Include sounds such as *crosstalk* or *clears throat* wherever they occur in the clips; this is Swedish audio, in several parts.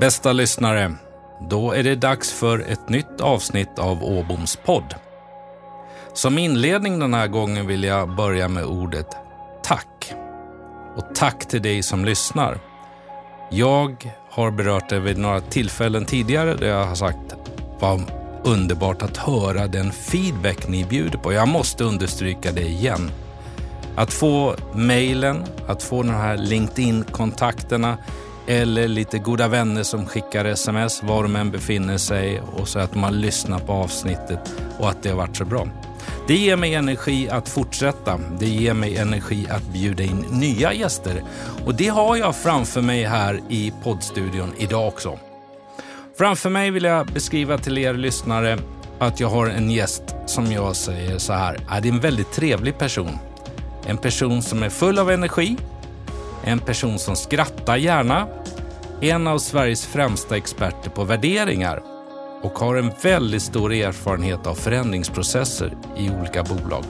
Bästa lyssnare, då är det dags för ett nytt avsnitt av Åboms podd. Som inledning den här gången vill jag börja med ordet tack. Och tack till dig som lyssnar. Jag har berört det vid några tillfällen tidigare där jag har sagt vad underbart att höra den feedback ni bjuder på. Jag måste understryka det igen. Att få mejlen, att få de här LinkedIn-kontakterna eller lite goda vänner som skickar sms var de än befinner sig och så att man lyssnar på avsnittet och att det har varit så bra. Det ger mig energi att fortsätta. Det ger mig energi att bjuda in nya gäster och det har jag framför mig här i poddstudion idag också. Framför mig vill jag beskriva till er lyssnare att jag har en gäst som jag säger så här, det är en väldigt trevlig person. En person som är full av energi, en person som skrattar gärna, en av Sveriges främsta experter på värderingar och har en väldigt stor erfarenhet av förändringsprocesser i olika bolag.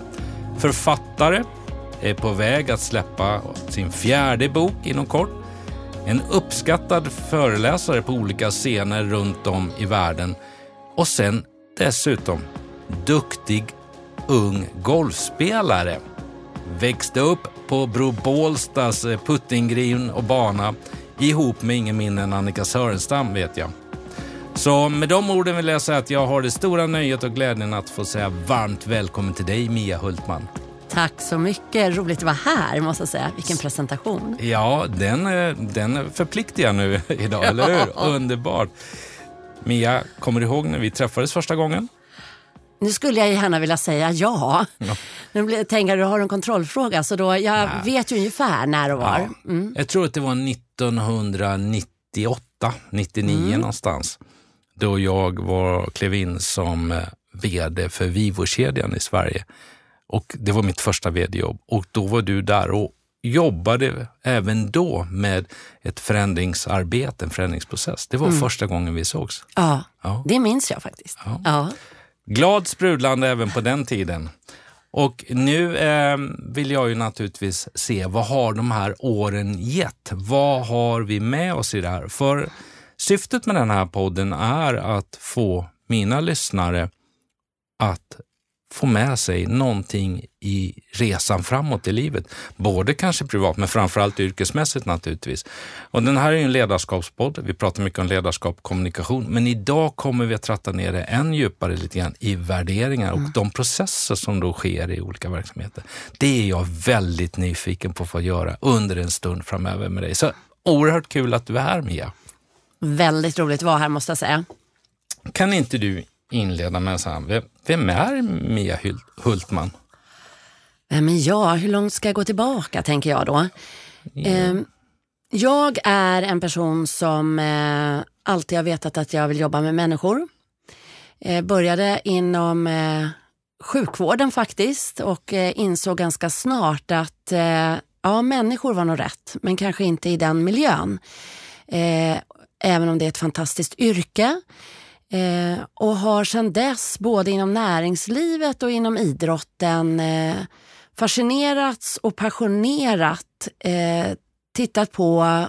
Författare, är på väg att släppa sin fjärde bok inom kort. En uppskattad föreläsare på olika scener runt om i världen och sen dessutom duktig ung golfspelare. Växte upp på Bro Bålstas puttinggreen och bana ihop med ingen mindre än Annika Sörenstam vet jag. Så med de orden vill jag säga att jag har det stora nöjet och glädjen att få säga varmt välkommen till dig Mia Hultman. Tack så mycket. Roligt att vara här måste jag säga. Vilken presentation. Ja, den, den förpliktigar nu *laughs* idag, eller hur? *laughs* Underbart. Mia, kommer du ihåg när vi träffades första gången? Nu skulle jag gärna vilja säga ja. ja. Nu tänker du har en kontrollfråga, så då, jag Nej. vet ju ungefär när och var. Ja. Mm. Jag tror att det var 1998, 99 mm. någonstans då jag var, klev in som eh, vd för Vivo-kedjan i Sverige. Och Det var mitt första vd-jobb och då var du där och jobbade även då med ett förändringsarbete, en förändringsprocess. Det var mm. första gången vi sågs. Ja, ja, det minns jag faktiskt. Ja. ja. Glad sprudlande även på den tiden. Och nu eh, vill jag ju naturligtvis se vad har de här åren gett? Vad har vi med oss i det här? För Syftet med den här podden är att få mina lyssnare att få med sig någonting i resan framåt i livet. Både kanske privat, men framförallt yrkesmässigt naturligtvis. Och den här är en ledarskapspodd. Vi pratar mycket om ledarskap och kommunikation, men idag kommer vi att tratta ner det än djupare lite grann i värderingar och mm. de processer som då sker i olika verksamheter. Det är jag väldigt nyfiken på att få göra under en stund framöver med dig. Så oerhört kul att du är här Mia. Väldigt roligt att vara här måste jag säga. Kan inte du inleda med så här, vem är Mia Hultman? Vem är jag? Hur långt ska jag gå tillbaka tänker jag då? Mm. Jag är en person som eh, alltid har vetat att jag vill jobba med människor. Eh, började inom eh, sjukvården faktiskt och insåg ganska snart att ja, människor var nog rätt, men kanske inte i den miljön även om det är ett fantastiskt yrke. Eh, och har sedan dess, både inom näringslivet och inom idrotten, eh, fascinerats och passionerat eh, tittat på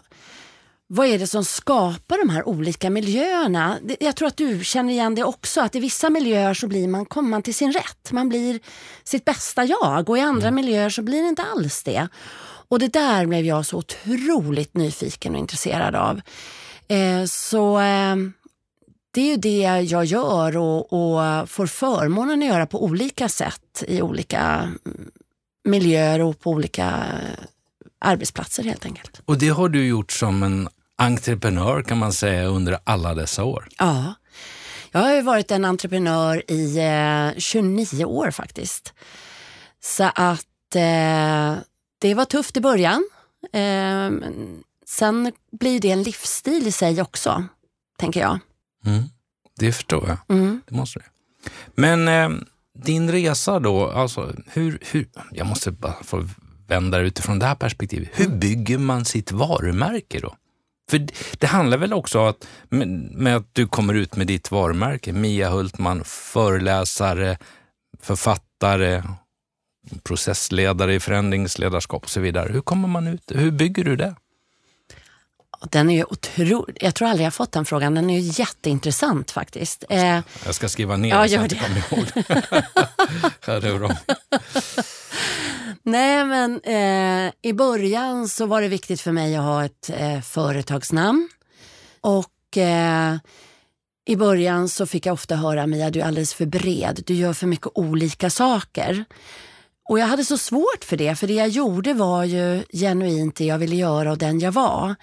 vad är det som skapar de här olika miljöerna? Jag tror att du känner igen det också, att i vissa miljöer så blir man, kommer man till sin rätt. Man blir sitt bästa jag och i andra mm. miljöer så blir det inte alls det. Och det där blev jag så otroligt nyfiken och intresserad av. Eh, så eh, det är ju det jag gör och, och, får förmånen att göra på olika sätt i olika mm, miljöer och på olika arbetsplatser helt enkelt. Och det har du gjort som en entreprenör kan man säga under alla dessa år? Ja, jag har ju varit en entreprenör i eh, 29 år faktiskt. Så att eh, det var tufft i början. Eh, Sen blir det en livsstil i sig också, tänker jag. Mm, det förstår jag. Mm. Det måste det. Men eh, din resa då, alltså hur, hur, jag måste bara få vända det utifrån det här perspektivet. Hur mm. bygger man sitt varumärke då? För det handlar väl också att, med, med att du kommer ut med ditt varumärke, Mia Hultman, föreläsare, författare, processledare i förändringsledarskap och så vidare. Hur kommer man ut? Hur bygger du det? Den är ju otrolig. Jag tror aldrig jag fått den frågan. Den är ju jätteintressant faktiskt. Eh, jag ska skriva ner ja, så att jag kommer ihåg. *laughs* Nej, men eh, i början så var det viktigt för mig att ha ett eh, företagsnamn. Och eh, i början så fick jag ofta höra Mia, du är alldeles för bred. Du gör för mycket olika saker. Och jag hade så svårt för det, för det jag gjorde var ju genuint det jag ville göra och den jag var.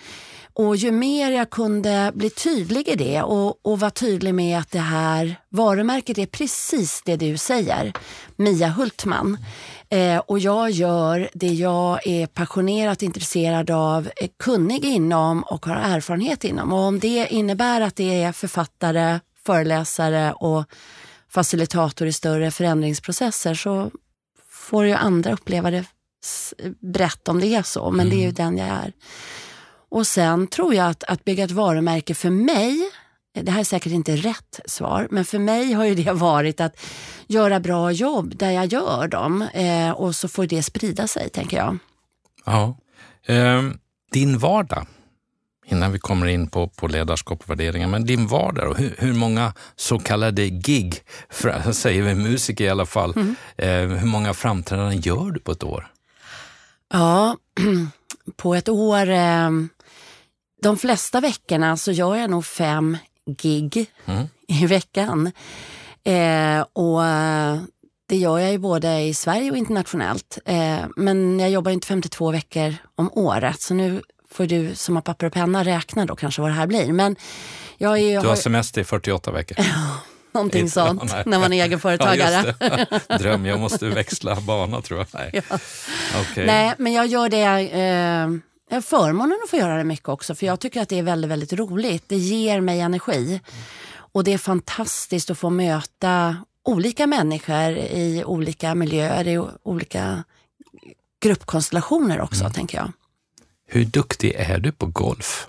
Och ju mer jag kunde bli tydlig i det och, och vara tydlig med att det här varumärket är precis det du säger, Mia Hultman. Eh, och jag gör det jag är passionerat intresserad av, är kunnig inom och har erfarenhet inom. Och om det innebär att det är författare, föreläsare och facilitator i större förändringsprocesser så får ju andra uppleva det brett om det är så, men mm. det är ju mm. den jag är. Och sen tror jag att, att bygga ett varumärke för mig, det här är säkert inte rätt svar, men för mig har ju det *laughs* varit att göra bra jobb där jag gör dem eh, och så får det sprida sig, tänker jag. Ja. Eh, din vardag, innan vi kommer in på, på ledarskap och värderingar, men din vardag hur, hur, många så kallade gig, för, *laughs* säger vi musiker i alla fall, mm. eh, hur många framträdanden gör du på ett år? Ja, *clears throat* på ett år, eh, de flesta veckorna så gör jag nog fem gig mm. i veckan. Eh, och det gör jag ju både i Sverige och internationellt. Eh, men jag jobbar inte 52 veckor om året, så nu får du som har papper och penna räkna då kanske vad det här blir. Men jag är, du har semester i 48 veckor. *laughs* Någonting inte, sånt, *laughs* nej. när man är egenföretagare. Ja, *laughs* Dröm, jag måste växla bana tror jag. Nej, ja. okay. nej men jag gör det eh, jag har förmånen att få göra det mycket också för jag tycker att det är väldigt, väldigt roligt. Det ger mig energi. Och det är fantastiskt att få möta olika människor i olika miljöer, i olika gruppkonstellationer också, mm. tänker jag. Hur duktig är du på golf?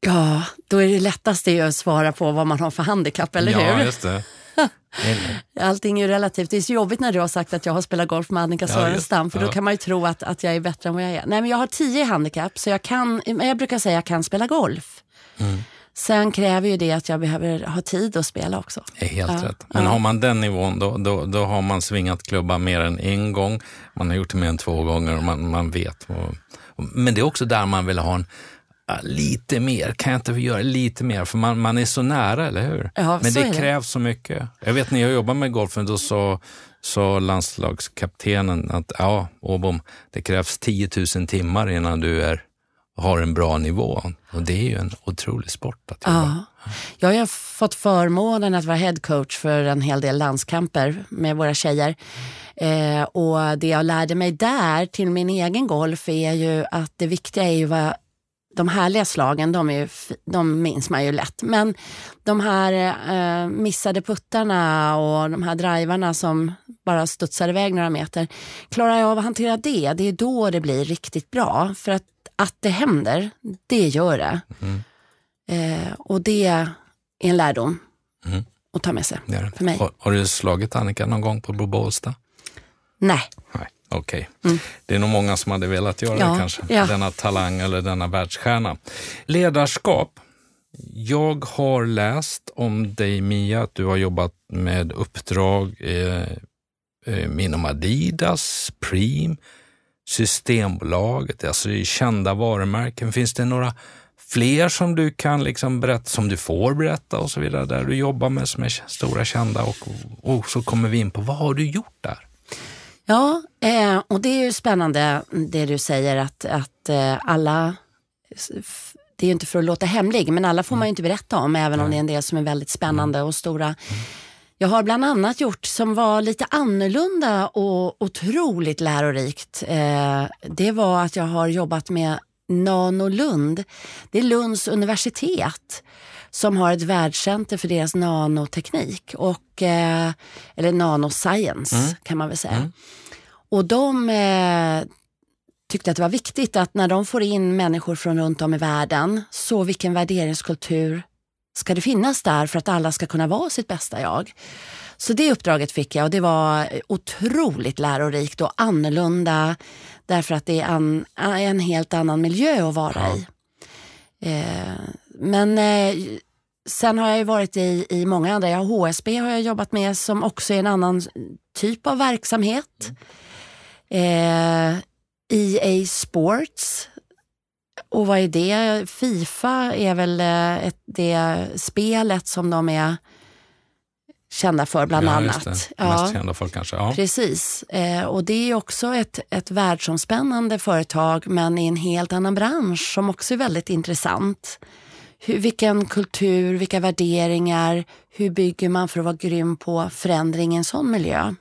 Ja, då är det lättaste att svara på vad man har för handikapp, eller ja, hur? Just det. *laughs* Allting är ju relativt. Det är så jobbigt när du har sagt att jag har spelat golf med Annika Sörenstam, för då kan man ju tro att, att jag är bättre än vad jag är. Nej, men jag har tio handikapp, så jag kan, jag brukar säga att jag kan spela golf. Mm. Sen kräver ju det att jag behöver ha tid att spela också. Det är helt ja. rätt. Men ja. har man den nivån då, då, då har man svingat klubba mer än en gång. Man har gjort det mer än två gånger och man, man vet. Och, men det är också där man vill ha en lite mer, kan jag inte göra lite mer? För man, man är så nära, eller hur? Ja, Men det, det krävs så mycket. Jag vet när jag jobbade med golfen, då sa, sa landslagskaptenen att ja, Åbom, det krävs 10 000 timmar innan du är, har en bra nivå. Och det är ju en otrolig sport att jobba. Ja. Jag har fått förmånen att vara headcoach för en hel del landskamper med våra tjejer. Eh, och det jag lärde mig där till min egen golf är ju att det viktiga är ju vad de härliga slagen, de, är ju, de minns man ju lätt. Men de här eh, missade puttarna och de här drivarna som bara studsar iväg några meter. Klarar jag av att hantera det, det är då det blir riktigt bra. För att, att det händer, det gör det. Mm. Eh, och det är en lärdom mm. att ta med sig för mig. Har, har, du slagit Annika någon gång på Blå? Nej. Nej. Okej, okay. mm. det är nog många som hade velat göra ja, det kanske. Ja. Denna talang eller denna världsstjärna. Ledarskap. Jag har läst om dig Mia, att du har jobbat med uppdrag eh, eh, inom Adidas, Preem, Systembolaget, alltså i kända varumärken. Finns det några fler som du kan liksom berätta, som du får berätta och så vidare, där du jobbar med som är stora kända och, och så kommer vi in på vad har du gjort där? Ja, eh, och det är ju spännande det du säger att, att eh, alla, det är ju inte för att låta hemlig, men alla får man ju inte berätta om, även om det är en del som är väldigt spännande och stora. Jag har bland annat gjort som var lite annorlunda och otroligt lärorikt. Eh, det var att jag har jobbat med Nano Lund. Det är Lunds universitet som har ett världscenter för deras nanoteknik, och, eh, eller nanoscience mm. kan man väl säga. Mm. Och de eh, tyckte att det var viktigt att när de får in människor från runt om i världen, så vilken värderingskultur ska det finnas där för att alla ska kunna vara sitt bästa jag? Så det uppdraget fick jag och det var otroligt lärorikt och annorlunda därför att det är en, en helt annan miljö att vara ja. i. Eh, men eh, sen har jag varit i, i många andra, jag HSB har jag jobbat med som också är en annan typ av verksamhet. Mm. Eh, EA Sports och vad är det? Fifa är väl eh, ett, det spelet som de är kända för bland ja, annat. Det. Ja, Mest kända för kanske. Ja. Precis. Eh, och det är också ett, ett världsomspännande företag men i en helt annan bransch som också är väldigt intressant. Hur, vilken kultur, vilka värderingar, hur bygger man för att vara grym på förändring i en sån miljö?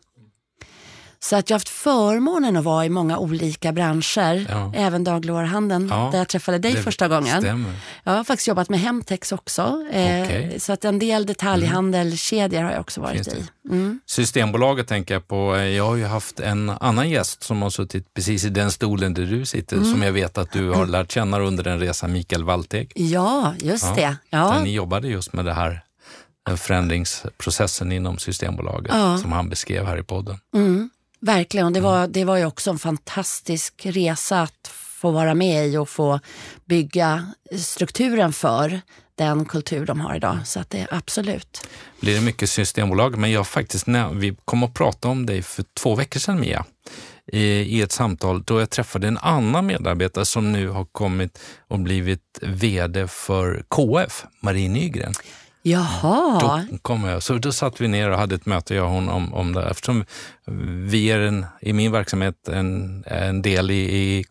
Så att jag har haft förmånen att vara i många olika branscher, ja. även dagligvaruhandeln ja, där jag träffade dig första gången. Stämmer. Jag har faktiskt jobbat med Hemtex också. Okay. Eh, så att en del detaljhandelskedjor har jag också varit i. Mm. Systembolaget tänker jag på. Jag har ju haft en annan gäst som har suttit precis i den stolen där du sitter, mm. som jag vet att du har lärt känna under en resa, Mikael Walteg. Ja, just ja, det. Ja. Där ni jobbade just med det här förändringsprocessen inom Systembolaget ja. som han beskrev här i podden. Mm. Verkligen, det var, det var ju också en fantastisk resa att få vara med i och få bygga strukturen för den kultur de har idag. Så att det absolut. Blir det mycket Systembolag, men jag faktiskt, när vi kom att prata om dig för två veckor sedan Mia, i, i ett samtal då jag träffade en annan medarbetare som nu har kommit och blivit VD för KF, Marie Nygren. Jaha. Då kom jag. Så då satt vi ner och hade ett möte, jag och hon, om, om det. Eftersom vi är en, i min verksamhet en, en del i, i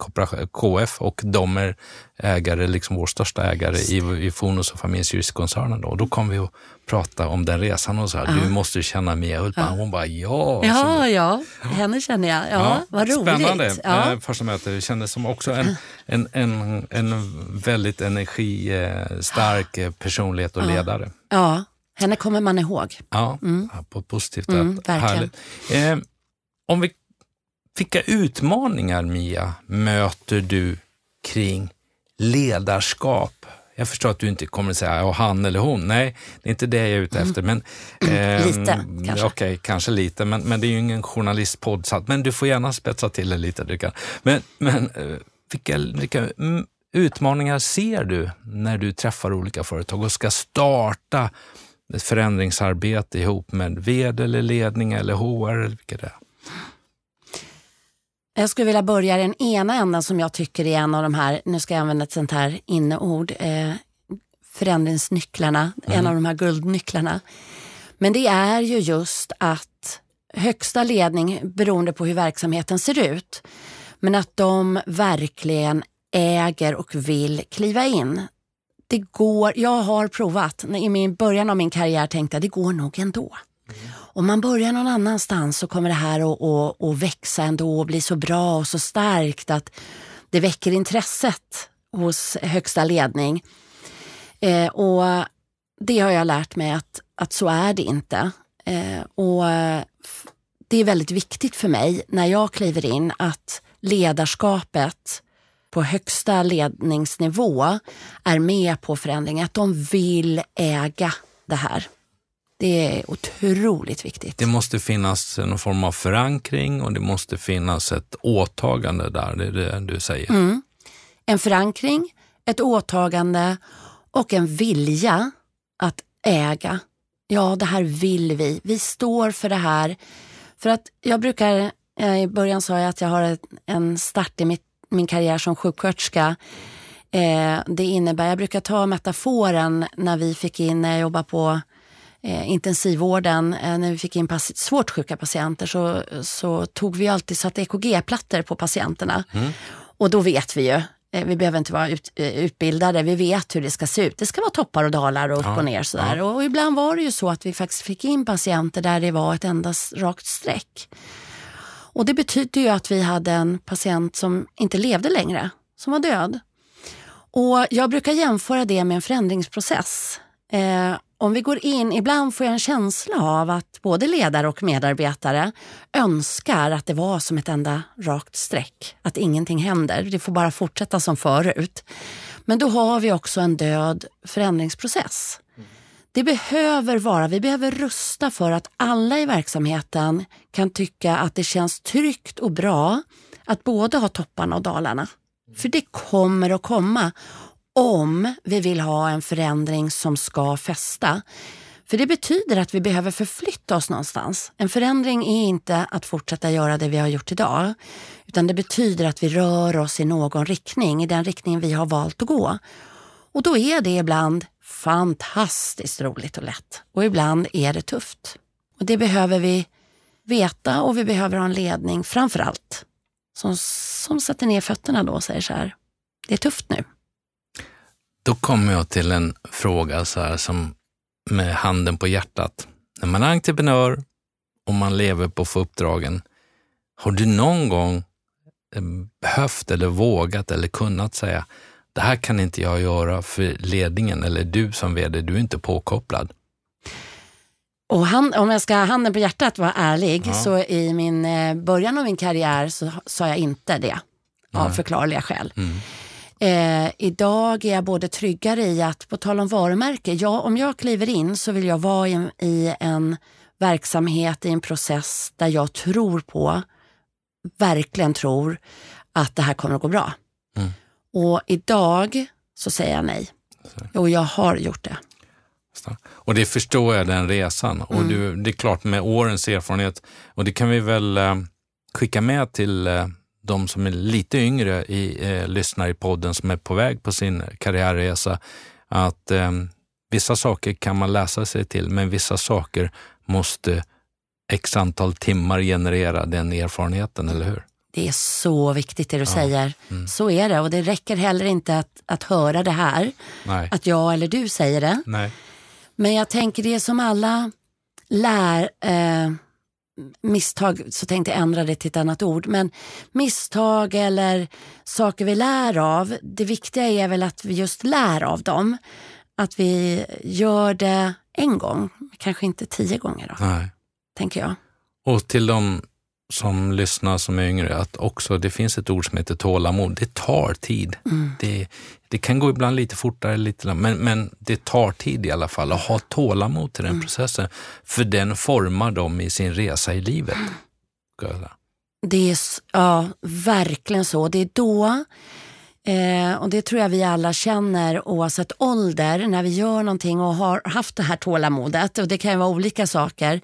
KF och de är ägare, liksom vår största ägare i, i Fonus och familjens juristkoncernen. Då. Då kom vi och prata om den resan och sa, ja. du måste känna Mia Hultman. Ja. Hon bara, ja. Ja, ja, henne känner jag. Ja, ja. Vad roligt. Spännande ja. Eh, första möte. Det kändes som också en, en, en, en väldigt energistark eh, personlighet och ledare. Ja, henne kommer man ihåg. Ja, mm. på ett positivt sätt. Mm, Härligt. Eh, om vi, vilka utmaningar, Mia, möter du kring ledarskap? Jag förstår att du inte kommer att säga han eller hon. Nej, det är inte det jag är ute efter. Men, eh, *clears throat* lite kanske. Okej, okay, kanske lite, men, men det är ju ingen journalistpodd. Men du får gärna spetsa till det lite. Du kan. Men, men eh, vilka, vilka utmaningar ser du när du träffar olika företag och ska starta ett förändringsarbete ihop med vd eller ledning eller HR? Eller vilka det är? Jag skulle vilja börja den ena änden som jag tycker är en av de här, nu ska jag använda ett sånt här inneord, eh, förändringsnycklarna, mm. en av de här guldnycklarna. Men det är ju just att högsta ledning, beroende på hur verksamheten ser ut, men att de verkligen äger och vill kliva in. Det går, jag har provat, i min början av min karriär tänkte jag det går nog ändå. Mm. Om man börjar någon annanstans så kommer det här att, att, att växa ändå och bli så bra och så starkt att det väcker intresset hos högsta ledning. Eh, och Det har jag lärt mig att, att så är det inte. Eh, och Det är väldigt viktigt för mig när jag kliver in att ledarskapet på högsta ledningsnivå är med på förändring, att de vill äga det här. Det är otroligt viktigt. Det måste finnas någon form av förankring och det måste finnas ett åtagande där, det är det du säger. Mm. En förankring, ett åtagande och en vilja att äga. Ja, det här vill vi. Vi står för det här. För att jag brukar, eh, i början sa jag att jag har en start i mitt, min karriär som sjuksköterska. Eh, det innebär, jag brukar ta metaforen när vi fick in, när jag jobbade på eh, intensivvården, eh, när vi fick in svårt sjuka patienter så, så tog vi alltid satt EKG-plattor på patienterna. Mm. Och då vet vi ju, eh, vi behöver inte vara ut, eh, utbildade, vi vet hur det ska se ut. Det ska vara toppar och dalar och upp ja, och ner sådär. Ja. Och ibland var det ju så att vi faktiskt fick in patienter där det var ett enda rakt streck. Och det betyder ju att vi hade en patient som inte levde längre, som var död. Och jag brukar jämföra det med en förändringsprocess. Eh, om vi går in, ibland får jag en känsla av att både ledare och medarbetare önskar att det var som ett enda rakt streck, att ingenting händer. Det får bara fortsätta som förut. Men då har vi också en död förändringsprocess. det behöver vara, vi behöver rusta för att alla i verksamheten kan tycka att det känns tryggt och bra att både ha topparna och dalarna. För det kommer att komma om vi vill ha en förändring som ska fästa. För det betyder att vi behöver förflytta oss någonstans. En förändring är inte att fortsätta göra det vi har gjort idag, utan det betyder att vi rör oss i någon riktning, i den riktning vi har valt att gå. Och då är det ibland fantastiskt roligt och lätt och ibland är det tufft. Och det behöver vi veta och vi behöver ha en ledning framför allt som, som sätter ner fötterna då och säger så här, det är tufft nu. Då kommer jag till en fråga så här som med handen på hjärtat. När man är entreprenör och man lever på att få uppdragen, har du någon gång eh, behövt eller vågat eller kunnat säga det här kan inte jag göra för ledningen eller du som vd, du är inte påkopplad. Och han, om jag ska handen på hjärtat vara ärlig, ja. så i min eh, början av min karriär så sa jag inte det. Av förklarliga skäl. Mm. Eh, idag är jag både tryggare i att, på tal om varumärke, ja, om jag kliver in så vill jag vara i, i en verksamhet, i en process där jag tror på, verkligen tror att det här kommer att gå bra. Mm. Och idag så säger jag nej. Och jag har gjort det. Och det förstår jag, den resan. Mm. Och du, det är klart med årens erfarenhet, och det kan vi väl eh, skicka med till eh, de som är lite yngre i, eh, lyssnar i podden som är på väg på sin karriärresa, att eh, vissa saker kan man läsa sig till, men vissa saker måste x antal timmar generera den erfarenheten, eller hur? Det är så viktigt det du ja. säger. Mm. Så är det och det räcker heller inte att, att höra det här, Nej. att jag eller du säger det. Nej. Men jag tänker det som alla lär, eh, misstag, så tänkte jag ändra det till ett annat ord, men misstag eller saker vi lär av, det viktiga är väl att vi just lär av dem. Att vi gör det en gång, kanske inte tio gånger då, Nej. tänker jag. Och till de som lyssnar som är yngre att också det finns ett ord som heter tålamod. Det tar tid. Mm. Det, det kan gå ibland lite fortare, lite, men, men det tar tid i alla fall att ha tålamod till den mm. processen. För den formar dem i sin resa i livet. Det är ja, verkligen så. Det är då Eh, och det tror jag vi alla känner oavsett ålder när vi gör någonting och har haft det här tålamodet. Och det kan ju vara olika saker.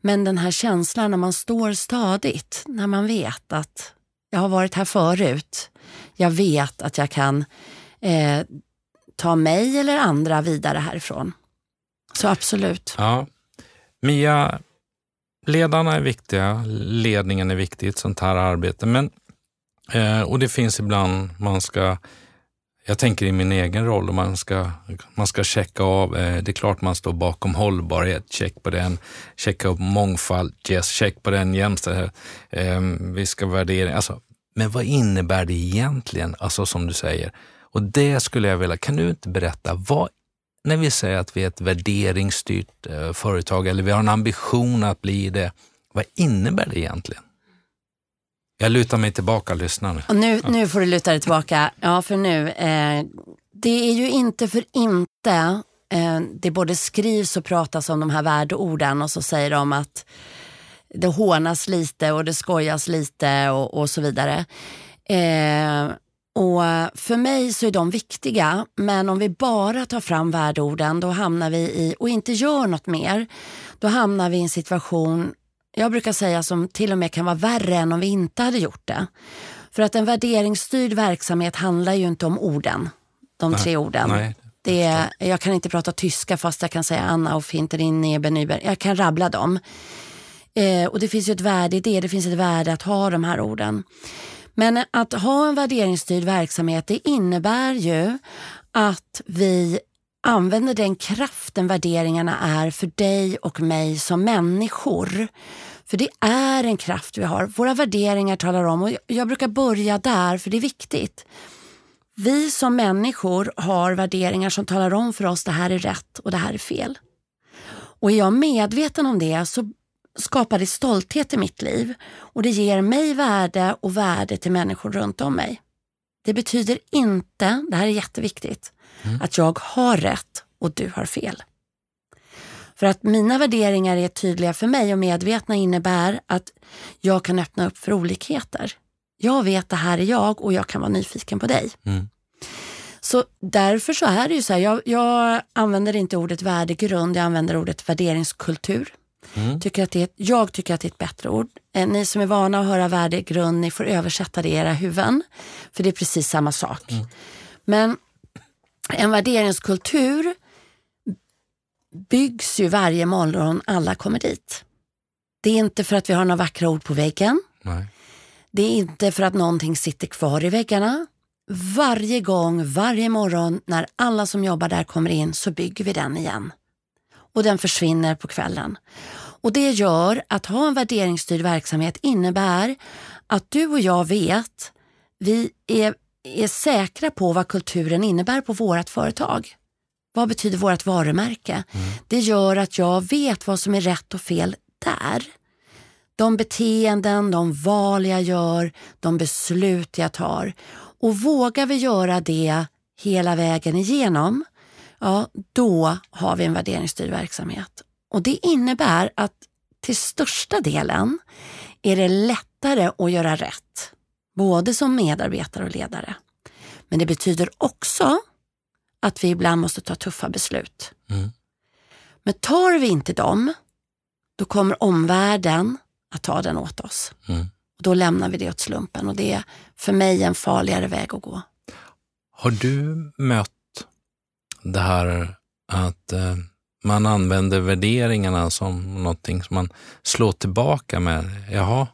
Men den här känslan när man står stadigt, när man vet att jag har varit här förut. Jag vet att jag kan eh, ta mig eller andra vidare härifrån. Så absolut. Ja. Mia, ledarna är viktiga, ledningen är viktig i ett sånt här arbete. Men, eh, och det finns ibland man ska jag tänker i min egen roll och man ska, man ska checka av. Eh, det är klart man står bakom hållbarhet, check på den. Checka upp mångfald, yes, check på den. Jämställdhet, eh, ehm, vi ska värdera. Alltså, men vad innebär det egentligen, alltså som du säger? Och det skulle jag vilja, kan du inte berätta, vad, när vi säger att vi är ett värderingsstyrt eh, företag eller vi har en ambition att bli det, vad innebär det egentligen? Jag lutar mig tillbaka, lyssna nu. Och nu, nu får du luta dig tillbaka. Ja, för nu. Eh, det är ju inte för inte eh, det både skrivs och pratas om de här värdeorden och så säger de att det hånas lite och det skojas lite och, och så vidare. Eh, och För mig så är de viktiga, men om vi bara tar fram värdeorden då hamnar vi i, och inte gör något mer, då hamnar vi i en situation jag brukar säga som till och med kan vara värre än om vi inte hade gjort det. För att en värderingsstyrd verksamhet handlar ju inte om orden, de nej, tre orden. Nej, det är, jag kan inte prata tyska fast jag kan säga Anna och Finterin, Neber, Jag kan rabbla dem. Eh, och det finns ju ett värde i det, det finns ett värde att ha de här orden. Men att ha en värderingsstyrd verksamhet det innebär ju att vi använder den kraften värderingarna är för dig och mig som människor. För det är en kraft vi har. Våra värderingar talar om, och jag brukar börja där för det är viktigt. Vi som människor har värderingar som talar om för oss det här är rätt och det här är fel. Och är jag medveten om det så skapar det stolthet i mitt liv och det ger mig värde och värde till människor runt om mig. Det betyder inte, det här är jätteviktigt, mm. att jag har rätt och du har fel. För att mina värderingar är tydliga för mig och medvetna innebär att jag kan öppna upp för olikheter. Jag vet det här är jag och jag kan vara nyfiken på dig. Mm. Så därför så är det ju så här, jag, jag använder inte ordet värdegrund, jag använder ordet värderingskultur. Mm. Tycker att det är, jag tycker att det är ett bättre ord. Eh, Ni som är vana att höra värdegrund, ni får översätta det i era huvuden. För det är precis samma sak. Men en värderingskultur byggs ju varje morgon alla kommer dit. Det är inte för att vi har några vackra ord på väggen. Nej. Det är inte för att någonting sitter kvar i väggarna. Varje gång, varje morgon när alla som jobbar där kommer in så bygger vi den igen. Och den försvinner på kvällen. Och det gör att ha en värderingsstyrd verksamhet innebär att du och jag vet, vi är, är säkra på vad kulturen innebär på vårt företag. Vad betyder vårt varumärke? Det gör att jag vet vad som är rätt och fel där. De beteenden, de val jag gör, de beslut jag tar. Och vågar vi göra det hela vägen igenom, ja då har vi en värderingsstyrd verksamhet. Och det innebär att till största delen är det lättare att göra rätt, både som medarbetare och ledare. Men det betyder också att vi ibland måste ta tuffa beslut. Mm. Men tar vi inte dem, då kommer omvärlden att ta den åt oss. Mm. Och då lämnar vi det åt slumpen och det är för mig en farligare väg att gå. Har du mött det här att eh, man använder värderingarna som någonting som man slår tillbaka med? Jaha,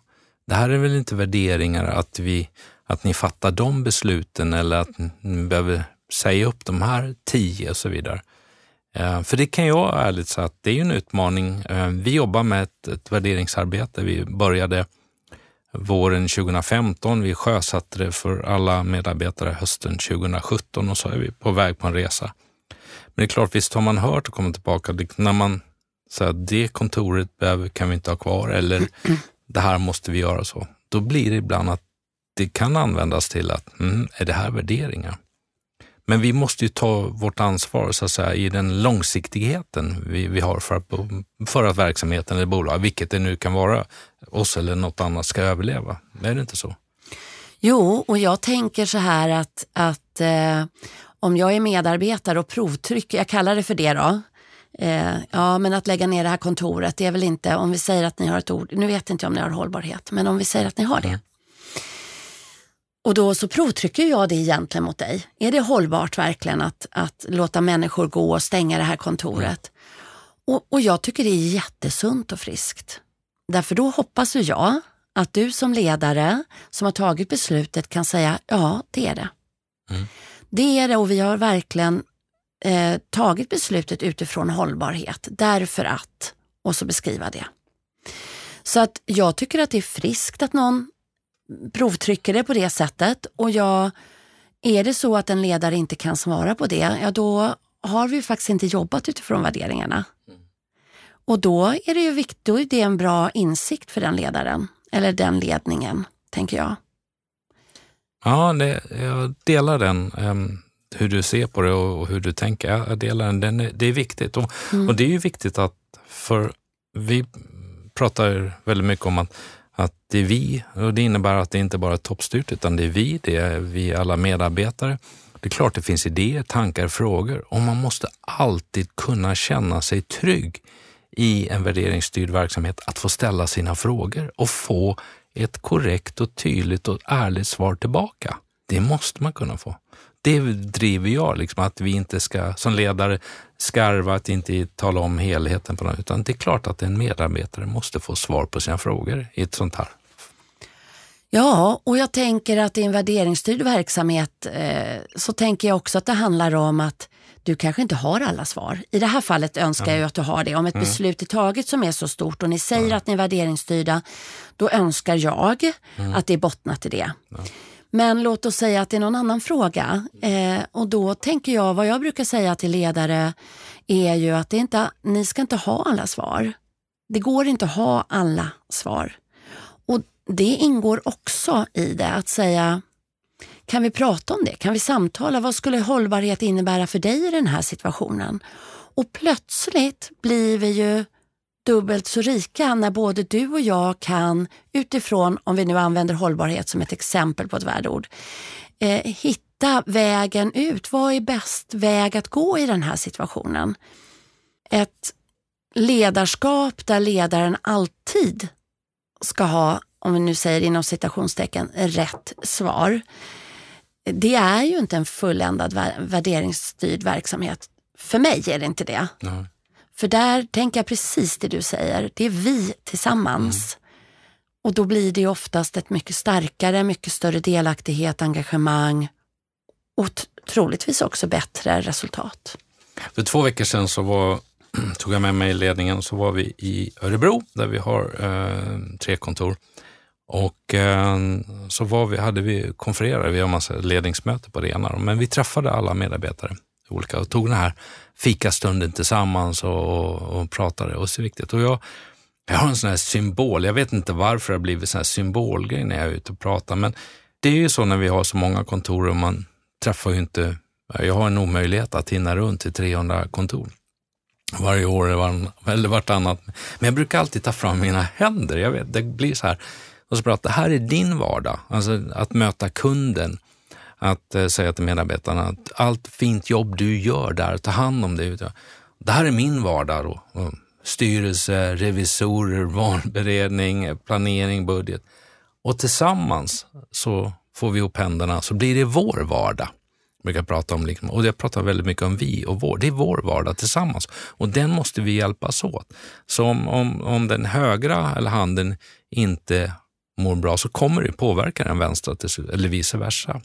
det här är väl inte värderingar att, vi, att ni fattar de besluten eller att ni behöver säga upp de här tio och så vidare. Eh, för det kan jag ärligt säga att det är ju en utmaning. Eh, vi jobbar med ett, ett värderingsarbete. Vi började våren 2015. Vi sjösatte det för alla medarbetare hösten 2017 och så är vi på väg på en resa. Men det är klart, visst har man hört och kommit tillbaka det- när man säger att det kontoret behöver, kan vi inte ha kvar eller det här måste vi göra så. Då blir det ibland att det kan användas till att, mm, är det här värderingar? Men vi måste ju ta vårt ansvar så att säga, i den långsiktigheten vi, vi har för att, för att verksamheten eller bolaget, vilket det nu kan vara, oss eller något annat ska överleva. Är det inte så? Jo, och jag tänker så här att, att eh, om jag är medarbetare och provtrycker, jag kallar det för det då, eh, ja men att lägga ner det här kontoret, det är väl inte, om vi säger att ni har ett ord, nu vet inte jag om ni har hållbarhet, men om vi säger att ni har det. Och då så provtrycker jag det egentligen mot dig. Är det hållbart verkligen att, att låta människor gå och stänga det här kontoret? Och, och jag tycker det är jättesunt och friskt. Därför då hoppas ju jag att du som ledare som har tagit beslutet kan säga ja, det är det. Mm. Det är det och vi har verkligen eh, tagit beslutet utifrån hållbarhet därför att och så beskriva det. Så att jag tycker att det är friskt att någon provtrycker det på det sättet och jag, är det så att en ledare inte kan svara på det, ja då har vi faktiskt inte jobbat utifrån värderingarna. Och då är det ju viktigt, då är det en bra insikt för den ledaren, eller den ledningen, tänker jag. Ja, det, jag delar den, em, hur du ser på det och, hur du tänker. Jag, delar den, är, det är viktigt. Och, och det är ju viktigt att, för vi pratar väldigt mycket om att, att det är vi, och det innebär att det inte bara är toppstyrt, utan det är vi, det är vi alla medarbetare. Det är klart det finns idéer, tankar, frågor och man måste alltid kunna känna sig trygg i en värderingsstyrd verksamhet att få ställa sina frågor och få ett korrekt och tydligt och ärligt svar tillbaka. Det måste man kunna få. Det driver jag, liksom, att vi inte ska som ledare skarva, att inte tala om helheten på något, utan det är klart att en medarbetare måste få svar på sina frågor i ett sånt här. Ja, och jag tänker att i en värderingsstyrd verksamhet eh, så tänker jag också att det handlar om att du kanske inte har alla svar. I det här fallet önskar jag ju att du har det. Om ett beslut är taget som är så stort och ni säger att ni är värderingsstyrda, då önskar jag att det är bottnat i det. Men låt oss säga att det är någon annan fråga eh, och då tänker jag, vad jag brukar säga till ledare är ju att det inte, ni ska inte ha alla svar. Det går inte att ha alla svar. Och det ingår också i det att säga, Kan vi prata om det? Kan vi samtala? Vad skulle hållbarhet innebära för dig i den här situationen? Och plötsligt blir vi ju dubbelt så rika när både du och jag kan utifrån, om vi nu använder hållbarhet som ett exempel på ett värdeord, eh, hitta vägen ut. Vad är bäst väg att gå i den här situationen? Ett ledarskap där ledaren alltid ska ha, om vi nu säger inom citationstecken, rätt svar. Det är ju inte en fulländad värderingsstyrd verksamhet. För mig är det inte det. Nej. För där tänker jag precis det du säger. Det är vi tillsammans. Mm. Och då blir det oftast ett mycket starkare, mycket större delaktighet, engagemang och troligtvis också bättre resultat. För två veckor sedan så var, *clears throat* tog jag med mig ledningen så var vi i Örebro där vi har eh, tre kontor. Och eh, så var vi, hade vi konfererade, vi har massa ledningsmöte på det ena, men vi träffade alla medarbetare olika och tog den här fikastunden tillsammans och, och, och pratade. Och så viktigt. Och jag, jag har en sån här symbol, jag vet inte varför det har blivit sån här symbolgrej när jag är ute och pratar, men det är ju så när vi har så många kontor och man träffar ju inte, jag har en omöjlighet att hinna runt till 300 kontor varje år eller vartannat. Men jag brukar alltid ta fram mina händer, jag vet, det blir så här, och så pratar, det här är din vardag, alltså att möta kunden, att eh, säga till medarbetarna att allt fint jobb du gör där, ta hand om det. Det här är min vardag då. Styrelse, revisorer, *laughs* valberedning, planering, budget. Och tillsammans så får vi upp händerna så blir det vår vardag. Jag brukar prata om, liksom, och jag pratar väldigt mycket om vi och vår. Det är vår vardag tillsammans och den måste vi hjälpas åt. Så om, om, om den högra eller handen inte mår bra så kommer det påverka den vänstra eller vice versa.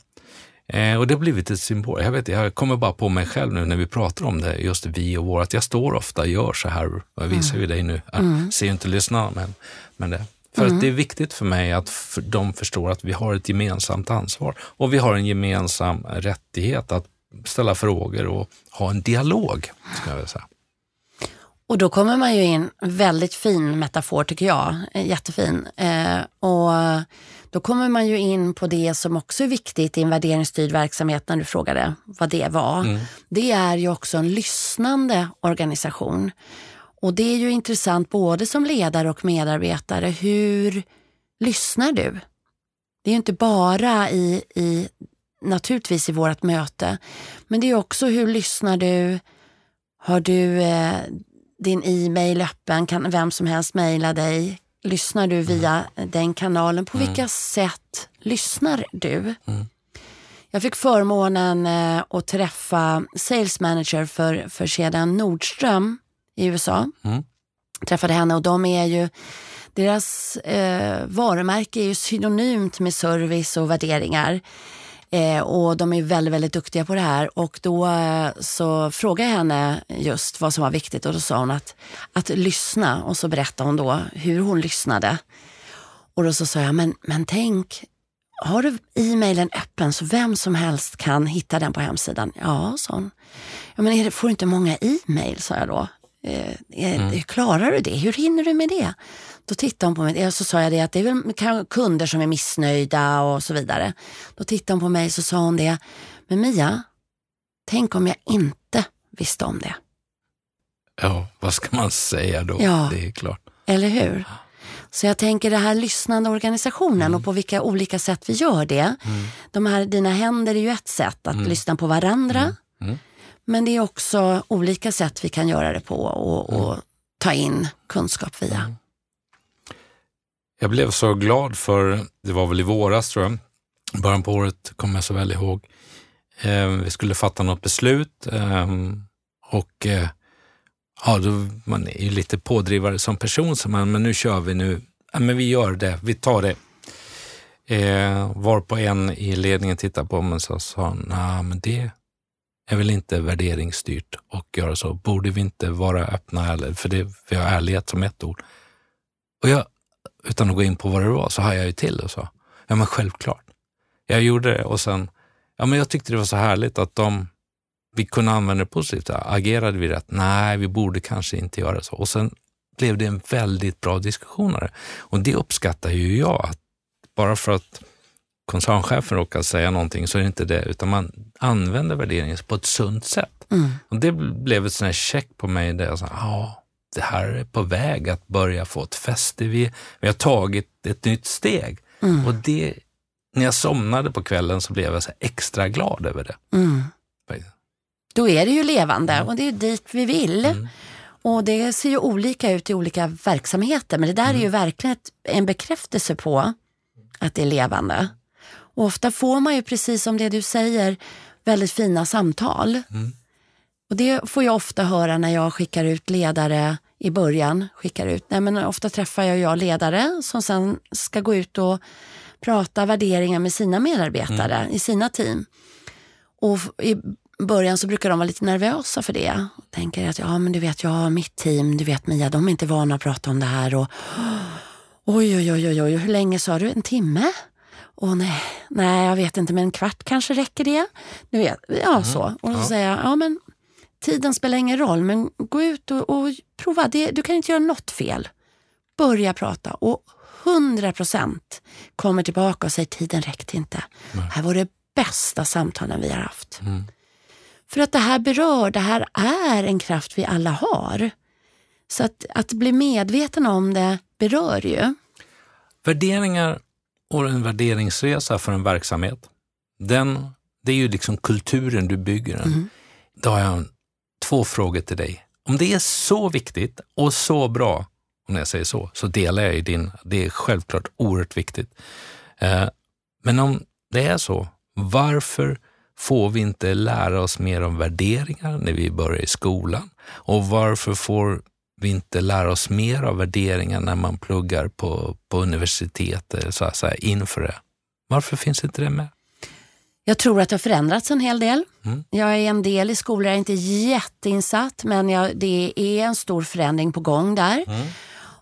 Eh, och det har blivit ett symbol. Jag, vet, jag kommer bara på mig själv nu när vi pratar om det, just vi och vår, att jag står ofta och gör så här. Jag visar mm. ju dig nu, jag mm. ser ju inte lyssnarna, men, men det. För mm. att det är viktigt för mig att för, de förstår att vi har ett gemensamt ansvar och vi har en gemensam rättighet att ställa frågor och ha en dialog, ska jag vilja säga. Och då kommer man ju in, väldigt fin metafor tycker jag, eh, jättefin. Eh, och då kommer man ju in på det som också är viktigt i en värderingsstyrd verksamhet när du frågade vad det var. Mm. Det är ju också en lyssnande organisation. Och det är ju intressant både som ledare och medarbetare. Hur lyssnar du? Det är ju inte bara i, i naturligtvis i vårt möte, men det är också hur lyssnar du? Har du eh, din e-mail öppen? Kan vem som helst mejla dig? Lyssnar du via mm. den kanalen? På mm. vilka sätt lyssnar du? Mm. Jag fick förmånen eh, att träffa sales manager för, för kedjan Nordström i USA. Mm. Träffade henne och de är ju, deras eh, varumärke är ju synonymt med service och värderingar. Eh, och de är väldigt, väldigt duktiga på det här. Och då eh, så frågade jag henne just vad som var viktigt och då sa hon att, att lyssna. Och så berättade hon då hur hon lyssnade. Och då så sa jag, men, men tänk, har du e-mailen öppen så vem som helst kan hitta den på hemsidan? Ja, sa hon. Ja, men det, får du inte många e-mail, sa jag då. Eh, mm. Klarar du det? Hur hinner du med det? Då tittade hon på mig och så sa jag det att det är väl kunder som är missnöjda och så vidare. Då tittade hon på mig och så sa hon det, men Mia, tänk om jag inte visste om det. Ja, vad ska man säga då? Ja, det är klart. Eller hur? Så jag tänker det här lyssnande organisationen mm. och på vilka olika sätt vi gör det. Mm. De här Dina händer är ju ett sätt att mm. lyssna på varandra. Mm. Mm. Men det är också olika sätt vi kan göra det på och, och mm. ta in kunskap via. Jag blev så glad för, det var väl i våras tror jag, början på året kommer jag så väl ihåg. Eh, vi skulle fatta något beslut eh, och eh, ja, då, man är ju lite pådrivare som person, så man, men nu kör vi nu. Ja, men vi gör det, vi tar det. Eh, var på en i ledningen tittade på mig och sa, nej men det är väl inte värderingsstyrt och göra så. Borde vi inte vara öppna, för det, vi har ärlighet som ett ord. Och jag utan att gå in på vad det var, så hajade jag ju till och sa, ja men självklart. Jag gjorde det och sen, ja men jag tyckte det var så härligt att de, vi kunde använda det positivt. Agerade vi rätt? Nej, vi borde kanske inte göra så. Och sen blev det en väldigt bra diskussion. Och det uppskattar ju jag, att bara för att koncernchefen råkar säga någonting så är det inte det, utan man använder värderingen på ett sunt sätt. Mm. Och det blev ett sånt här check på mig där jag sa, ja, det här är på väg att börja få ett fäste. Vi, vi har tagit ett nytt steg. Mm. Och det, när jag somnade på kvällen så blev jag så extra glad över det. Mm. Då är det ju levande och det är dit vi vill. Mm. Och det ser ju olika ut i olika verksamheter men det där är ju verkligen ett, en bekräftelse på att det är levande. Och ofta får man ju precis som det du säger väldigt fina samtal. Mm. Och det får jag ofta höra när jag skickar ut ledare i början. Skickar ut. Nej, men ofta träffar jag, jag ledare som sen ska gå ut och prata värderingar med sina medarbetare i sina team. Och i början så brukar de vara lite nervösa för det. Och tänker att ja men du vet jag har mitt team, du vet Mia, de är inte vana att prata om det här. Och, oj, oj, oj, oj, oj, hur länge sa du? En timme? Och nej, nej, jag vet inte, men en kvart kanske räcker det. Du vet, ja så. Och så Ja. säger jag, ja men tiden spelar ingen roll, men gå ut och, och prova. Det, du kan inte göra något fel. Börja prata och 100 procent kommer tillbaka och säger tiden räckte inte. Det här var det bästa samtalen vi har haft. Mm. För att det här berör, det här är en kraft vi alla har. Så att, att bli medveten om det berör ju. Värderingar och en värderingsresa för en verksamhet, den, det är ju liksom kulturen du bygger den. Mm. Då har jag två frågor till dig. Om det är så viktigt och så bra, om jag säger så, så delar jag ju din, det är självklart oerhört viktigt. Eh, men om det är så, varför får vi inte lära oss mer om värderingar när vi börjar i skolan? Och varför får vi inte lära oss mer av värderingar när man pluggar på, på universitet så, att säga, inför det? Varför finns inte det med? Jag tror att det har förändrats en hel del. Mm. Jag är en del i skolor, jag är inte jätteinsatt men jag, det är en stor förändring på gång där. Mm.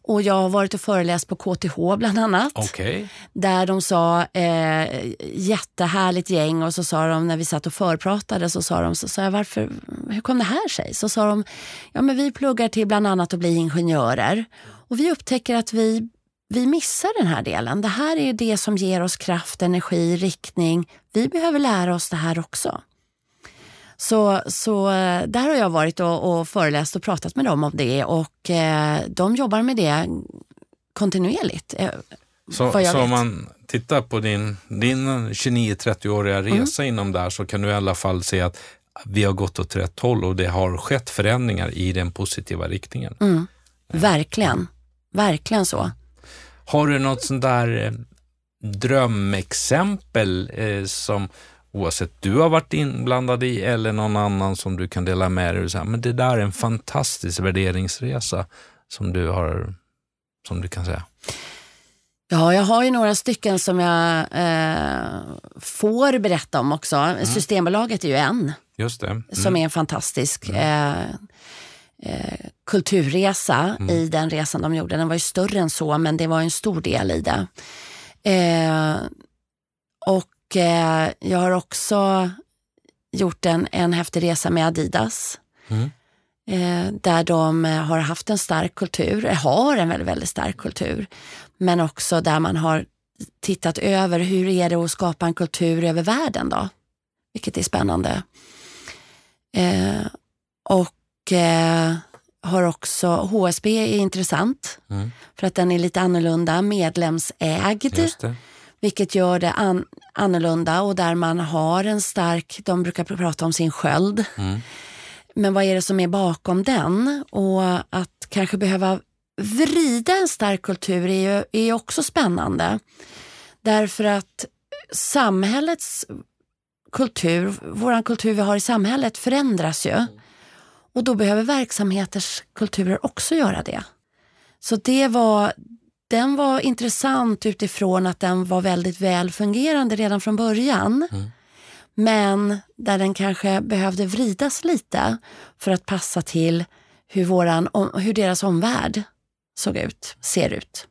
Och jag har varit och föreläst på KTH bland annat. Okej. Där de sa, eh, jättehärligt gäng och så sa de när vi satt och förpratade så sa de, så sa jag varför, hur kom det här sig? Så sa de, ja men vi pluggar till bland annat att bli ingenjörer och vi upptäcker att vi, vi missar den här delen. Det här är det som ger oss kraft, energi, riktning. Vi behöver lära oss det här också. Så, så eh, där har jag varit och, och föreläst och pratat med dem om det och eh, de jobbar med det kontinuerligt. eh, Så, så om man tittar på din, din 29-30-åriga Mm. resa inom där så kan du i alla fall se att vi har gått åt rätt håll och det har skett förändringar i den positiva riktningen. Mm. Verkligen. Verkligen så. Har du något sånt där eh, drömexempel eh, som oavsett du har varit inblandad i eller någon annan som du kan dela med dig av? Men det där är en fantastisk värderingsresa som du har, som du kan säga. Ja, jag har ju några stycken som jag eh, får berätta om också. Systembolaget är ju en Just det. Mm. som är en fantastisk eh, eh, kulturresa i den resan de gjorde. Den var ju större än så, men det var en stor del i det. Eh, och eh, jag har också gjort en, en häftig resa med Adidas. Mm. Eh, där de eh, har haft en stark kultur, eh, har en väldigt, väldigt stark kultur. Men också där man har tittat över hur är det att skapa en kultur över världen då? Vilket är spännande. Eh, och eh, har också, HSB är intressant Mm. för att den är lite annorlunda, medlemsägd. Vilket gör det an, annorlunda och där man har en stark, de brukar pr- prata om sin sköld. Mm. Men vad är det som är bakom den? Och att kanske behöva vrida en stark kultur är ju är också spännande. Därför att samhällets kultur, våran kultur vi har i samhället förändras ju. Och då behöver verksamheters kulturer också göra det. Så det var, den var intressant utifrån att den var väldigt väl fungerande redan från början. Mm. Men där den kanske behövde vridas lite för att passa till hur, våran, hur deras omvärld såg ut, ser ut.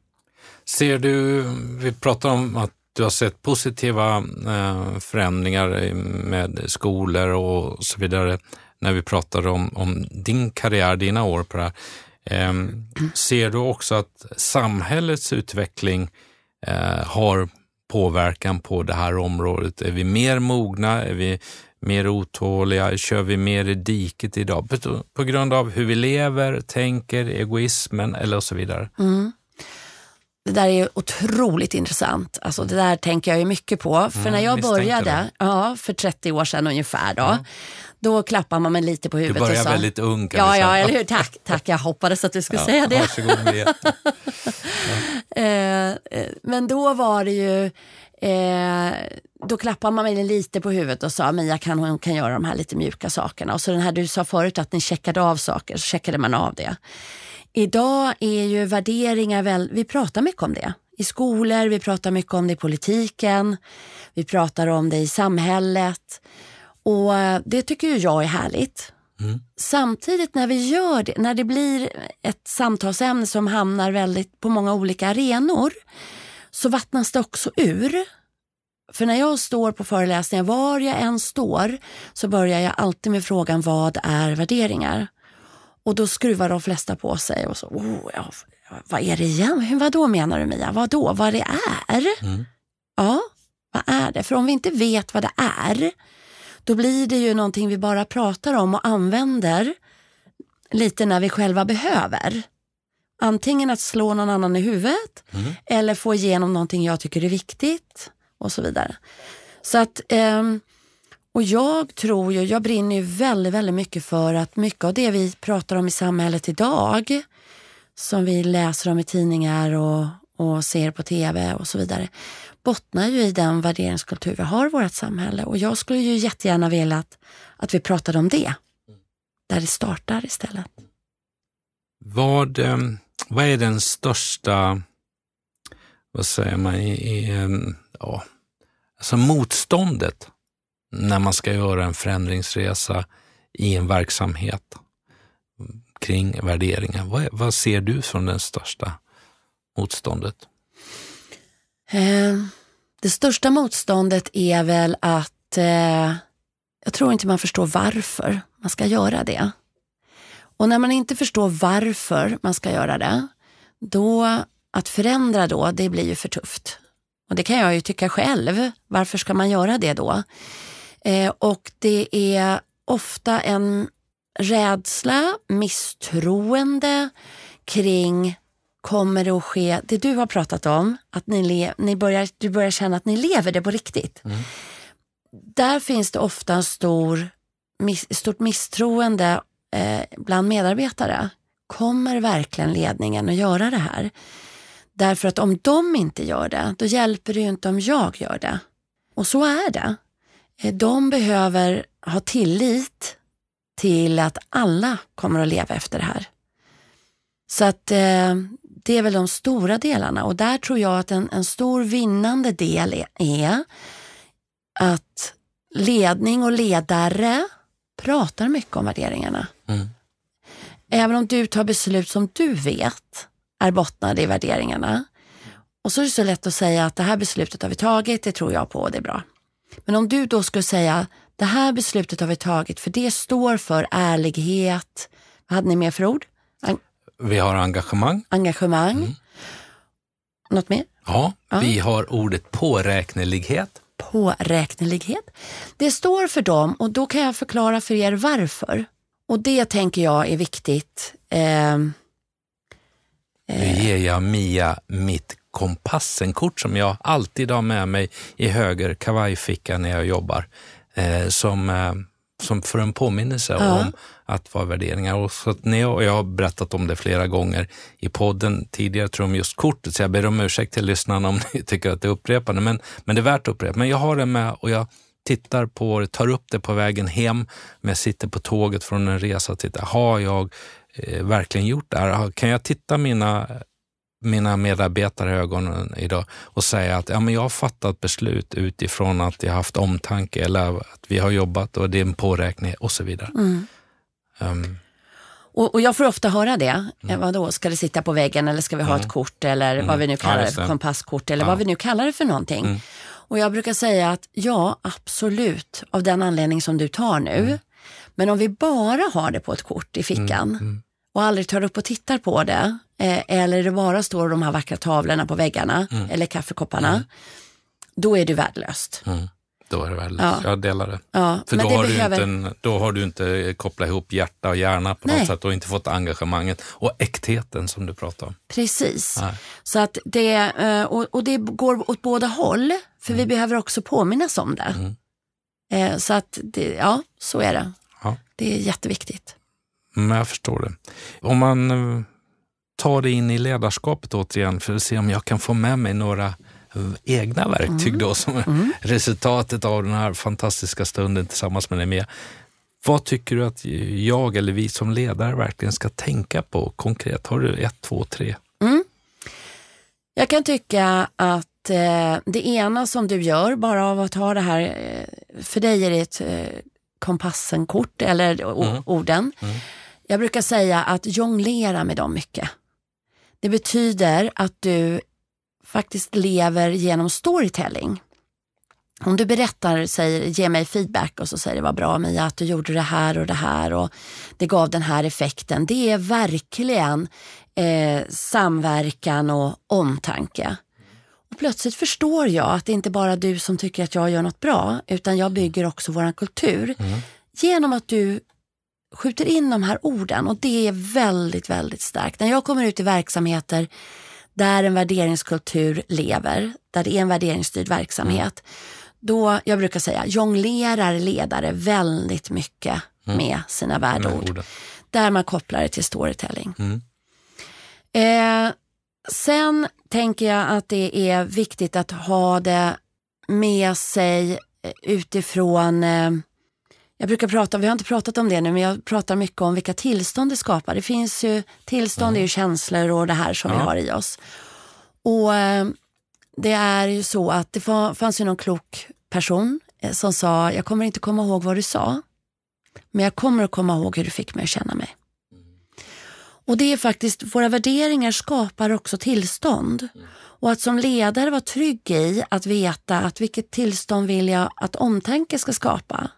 Ser du, vi pratar om att du har sett positiva eh, förändringar med skolor och så vidare när vi pratar om, om din karriär, dina år på det här. Ehm, ser du också att samhällets utveckling eh, har påverkan på det här området? Är vi mer mogna? Är vi mer otåliga? Kör vi mer i diket idag? På, grund av hur vi lever, tänker, egoismen eller så vidare. Mm. Det där är otroligt intressant. Alltså, det där tänker jag ju mycket på. För Mm, när jag började, ja, för 30 år sedan ungefär, då, då klappar man mig lite på Du huvudet och börjar sa... väldigt ung kan Ja, ja, eller hur. *laughs* Tack, tack. Jag hoppades att du skulle Ja, säga det. Varsågod med. *laughs* Eh, eh, men då var det ju, eh, då klappade man mig lite på huvudet och sa Mia kan, hon kan göra de här lite mjuka sakerna. Och så den här du sa förut att ni checkade av saker, så checkade man av det. Idag är ju värderingar, väl, vi pratar mycket om det. I skolor, vi pratar mycket om det i politiken, vi pratar om det i samhället. Och eh, det tycker ju jag är härligt. Samtidigt när vi gör det, när det blir ett samtalsämne som hamnar väldigt på många olika arenor, så vattnas det också ur. För när jag står på föreläsningar, var jag än står, så börjar jag alltid med frågan vad är värderingar? Och då skruvar de flesta på sig och så, oh, ja, vad är det igen? Vad då menar du Mia? Vad då? Vad det är? Ja, vad är det? För om vi inte vet vad det är, då blir det ju någonting vi bara pratar om och använder lite när vi själva behöver. Antingen att slå någon annan i huvudet eller få igenom någonting jag tycker är viktigt och så vidare. Så att, ehm, och jag tror ju, jag brinner ju väldigt, väldigt mycket för att mycket av det vi pratar om i samhället idag, som vi läser om i tidningar och, och ser på tv och så vidare, bottnar ju i den värderingskultur vi har i vårt samhälle. Och jag skulle ju jättegärna vilja att, att vi pratade om det, där det startar istället. Vad, ehm, vad är den största, vad säger man, i, i, ehm, ja, alltså motståndet när man ska göra en förändringsresa i en verksamhet kring värderingar? Vad, vad ser du som det största motståndet? Eh, det största motståndet är väl att eh, jag tror inte man förstår varför man ska göra det. Och när man inte förstår varför man ska göra det, då att förändra då, det blir ju för tufft. Och det kan jag ju tycka själv. Varför ska man göra det då? Eh, och det är ofta en rädsla, misstroende kring kommer det att ske, det du har pratat om, att ni, le, ni börjar, du börjar känna att ni lever det på riktigt. Där finns det ofta en stor, miss, stort misstroende eh, bland medarbetare. Kommer verkligen ledningen att göra det här? Därför att om de inte gör det, då hjälper det ju inte om jag gör det. Och så är det. Eh, De behöver ha tillit till att alla kommer att leva efter det här. Så att eh, det är väl de stora delarna och där tror jag att en, en stor vinnande del är, är att ledning och ledare pratar mycket om värderingarna. Mm. Även om du tar beslut som du vet är bottnade i värderingarna. Och så är det så lätt att säga att det här beslutet har vi tagit, det tror jag på och det är bra. Men om du då skulle säga det här beslutet har vi tagit för det står för ärlighet, vad hade ni mer för ord? Vi har engagemang. engagemang. Något mer? Ja, vi har ordet påräknelighet. Påräknelighet. Det står för dem och då kan jag förklara för er varför. Och det tänker jag är viktigt. Ehm, Nu ger jag Mia mitt kompassenkort som jag alltid har med mig i höger kavajficka när jag jobbar. Eh, som, eh, som för en påminnelse Ja. om att vara värderingar. Och så att jag, och jag har berättat om det flera gånger i podden tidigare, tror jag om just kortet, så jag ber om ursäkt till lyssnarna om *laughs* ni tycker att det är upprepande, men, men det är värt att upprepa. Men jag har det med och jag tittar på det, tar upp det på vägen hem, men jag sitter på tåget från en resa och tittar, har jag eh, verkligen gjort det här? Kan jag titta mina mina medarbetare i ögonen idag och säga att ja, men jag har fattat beslut utifrån att jag haft omtanke eller att vi har jobbat och det är en påräkning och så vidare. mm. Um, och, och jag får ofta höra det. Mm. Vadå, ska det sitta på väggen eller ska vi ha ett kort eller vad vi nu Ja, kallar det för, det. kompasskort eller Ja. vad vi nu kallar det för någonting. Och jag brukar säga att ja, absolut, av den anledning som du tar nu. Men om vi bara har det på ett kort i fickan och aldrig tar upp och tittar på det, eh, eller det bara står de här vackra tavlorna på väggarna eller kaffekopparna, då är du värdelöst. Mm. Då är det väl, Ja. jag delar det. Ja, För då det har, behöver- du inte då har du inte kopplat ihop hjärta och hjärna på något Nej. sätt och inte fått engagemanget och äktheten som du pratar om. Precis. Nej. Så att det, eh, och, det går åt båda håll, för vi behöver också påminnas om det. Mm. Eh, Så att, det, ja, så är det. Ja. Det är jätteviktigt. Men jag förstår det. Om man eh, tar det in i ledarskapet återigen för att se om jag kan få med mig några egna verktyg då som är resultatet av den här fantastiska stunden tillsammans med med. Vad tycker du att jag eller vi som ledare verkligen ska tänka på konkret? Har du ett, två, tre? Jag kan tycka att eh, det ena som du gör, bara av att ha det här, eh, för dig är det ett eh, Kompassen-kort eller o- Mm. orden. Jag brukar säga att jonglera med dem mycket. Det betyder att du faktiskt lever genom storytelling. Om du berättar, säger, ge mig feedback och så säger det var bra Mia att du gjorde det här och det här och det gav den här effekten. Det är verkligen eh, samverkan och omtanke. Och plötsligt förstår jag att det inte bara är du som tycker att jag gör något bra utan jag bygger också våran kultur. Genom att du skjuter in de här orden och det är väldigt, väldigt starkt. När jag kommer ut i verksamheter där en värderingskultur lever, där det är en värderingsstyrd verksamhet, då, jag brukar säga, jonglerar ledare väldigt mycket med sina värdeord. Där man kopplar det till storytelling. Mm. Eh, sen tänker jag att det är viktigt att ha det med sig eh, utifrån eh, jag brukar prata, vi har inte pratat om det nu, men jag pratar mycket om vilka tillstånd det skapar. Det finns ju, tillstånd är ju känslor och det här som vi Ja. har i oss. Och eh, det är ju så att det fa- fanns ju någon klok person eh, som sa, jag kommer inte komma ihåg vad du sa, men jag kommer att komma ihåg hur du fick mig att känna mig. Och det är faktiskt, våra värderingar skapar också tillstånd. Och att som ledare vara trygg i att veta att vilket tillstånd vill jag att omtanke ska skapa.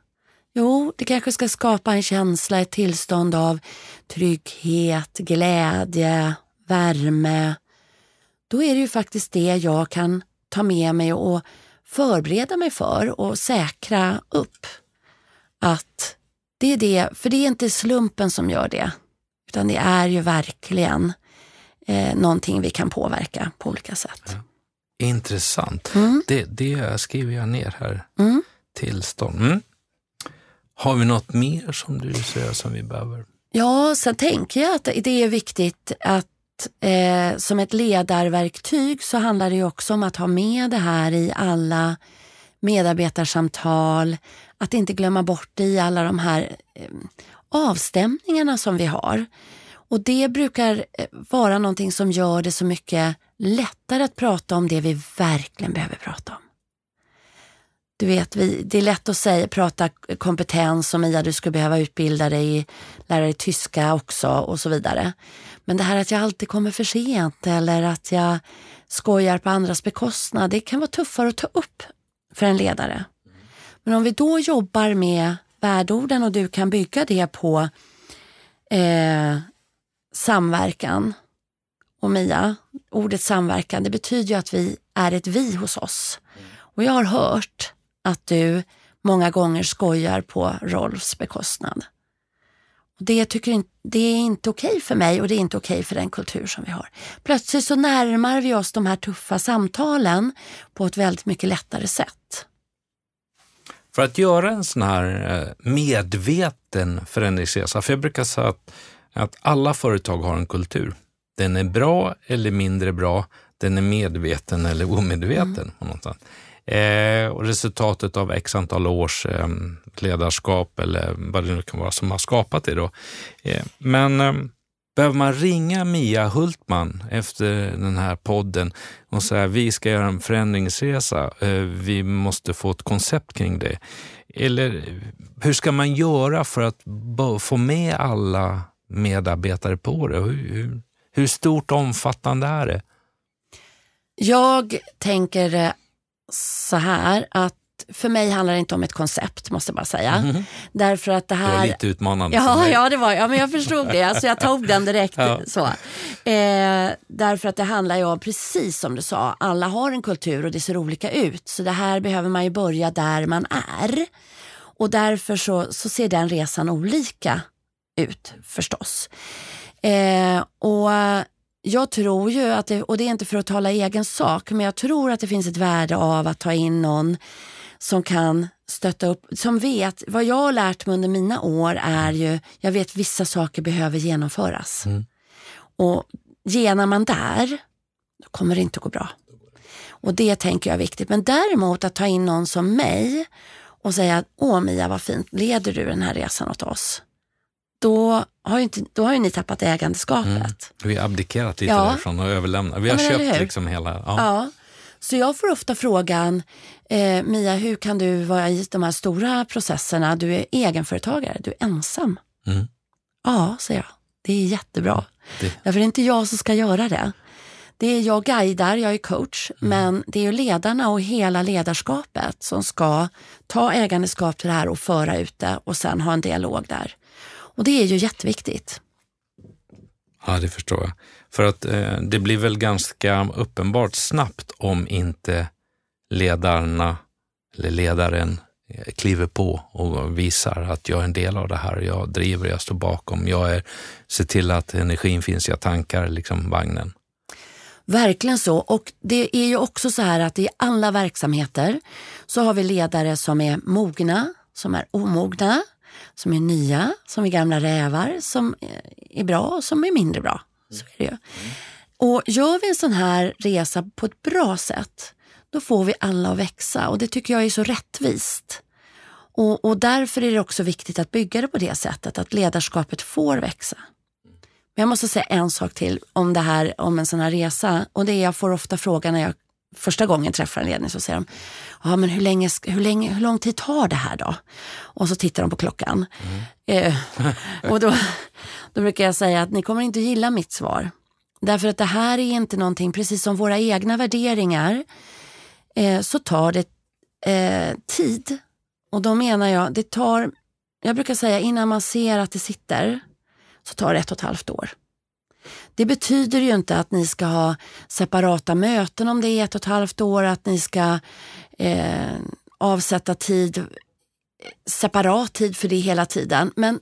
Jo, det kanske ska skapa en känsla, ett tillstånd av trygghet, glädje, värme. Då är det ju faktiskt det jag kan ta med mig och förbereda mig för och säkra upp. Att det är det, för det är inte slumpen som gör det, utan det är ju verkligen eh, någonting vi kan påverka på olika sätt. Intressant. Mm. Det, det skriver jag ner här. Mm. Tillstånd. Mm. Har vi något mer som du ser som vi behöver? Ja, sen tänker jag att det är viktigt att eh, som ett ledarverktyg så handlar det ju också om att ha med det här i alla medarbetarsamtal, att inte glömma bort det i alla de här eh, avstämningarna som vi har. Och det brukar eh, vara någonting som gör det så mycket lättare att prata om det vi verkligen behöver prata om. Du vet, vi, det är lätt att säga, prata kompetens och Mia du skulle behöva utbilda dig, i- lära dig tyska också och så vidare. Men det här att jag alltid kommer för sent eller att jag skojar på andras bekostnad, det kan vara tuffare att ta upp för en ledare. Men om vi då jobbar med värdeorden och du kan bygga det på eh, samverkan. Och Mia, ordet samverkan, det betyder ju att vi är ett vi hos oss. Och jag har hört att du många gånger skojar på Rolfs bekostnad. Det, tycker det är inte okej för mig och det är inte okej för den kultur som vi har. Plötsligt så närmar vi oss de här tuffa samtalen på ett väldigt mycket lättare sätt. För att göra en sån här eh, medveten förändringsresa, för jag brukar säga att, att alla företag har en kultur. Den är bra eller mindre bra, den är medveten eller omedveten. På något sätt. Eh, och resultatet av x antal års eh, ledarskap eller vad det nu kan vara som har skapat det. Då. Eh, men eh, behöver man ringa Mia Hultman efter den här podden och säga vi ska göra en förändringsresa, eh, vi måste få ett koncept kring det. Eller hur ska man göra för att få med alla medarbetare på det? Hur, hur, hur stort och omfattande är det? Jag tänker eh, så här att för mig handlar det inte om ett koncept, måste jag bara säga. Mm. Därför att det här... Det var lite utmanande ja, ja, det var ja, men jag förstod det. Alltså, jag tog den direkt. ja. så. Eh, därför att det handlar ju om, precis som du sa, alla har en kultur och det ser olika ut. Så det här behöver man ju börja där man är. Och därför så, så ser den resan olika ut förstås. Eh, och jag tror ju att, det, och det är inte för att tala egen sak, men jag tror att det finns ett värde av att ta in någon som kan stötta upp, som vet, vad jag har lärt mig under mina år är ju, jag vet vissa saker behöver genomföras. Mm. Och genar man där, då kommer det inte att gå bra. Och det tänker jag är viktigt. Men däremot att ta in någon som mig och säga, åh Mia vad fint, leder du den här resan åt oss? Då har ju, inte, då har ni tappat ägandeskapet. Mm. Vi har abdikerat lite ja. därifrån och överlämnat. Vi har ja, köpt liksom hela... Ja. ja. Så jag får ofta frågan, eh, Mia, hur kan du vara i de här stora processerna? Du är egenföretagare, du är ensam. Mm. Ja, säger jag. Det är jättebra. Det. Därför är det inte jag som ska göra det. Det är jag guidar, jag är coach, mm. men det är ju ledarna och hela ledarskapet som ska ta ägandeskap till det här och föra ut det och sen ha en dialog där. Och det är ju jätteviktigt. Ja, det förstår jag. För att eh, det blir väl ganska uppenbart snabbt om inte ledarna eller ledaren eh, kliver på och visar att jag är en del av det här. Jag driver, jag står bakom, jag är, ser till att energin finns, jag tankar liksom vagnen. Verkligen så. Och det är ju också så här att i alla verksamheter så har vi ledare som är mogna, som är omogna, som är nya, som är gamla rävar, som är bra och som är mindre bra. Så är det ju. Och gör vi en sån här resa på ett bra sätt, då får vi alla att växa och det tycker jag är så rättvist. Och, och därför är det också viktigt att bygga det på det sättet, att ledarskapet får växa. Men jag måste säga en sak till om det här, om en sån här resa och det är jag får ofta frågan när jag första gången träffar en ledning så säger de, ja men hur, länge, hur, länge, hur lång tid tar det här då? Och så tittar de på klockan. Mm. Eh, och då, då brukar jag säga att ni kommer inte gilla mitt svar. Därför att det här är inte någonting, precis som våra egna värderingar, eh, så tar det eh, tid. Och då menar jag, det tar, jag brukar säga innan man ser att det sitter, så tar det ett och ett halvt år. Det betyder ju inte att ni ska ha separata möten om det är ett och ett halvt år, att ni ska eh, avsätta tid, separat tid för det hela tiden. Men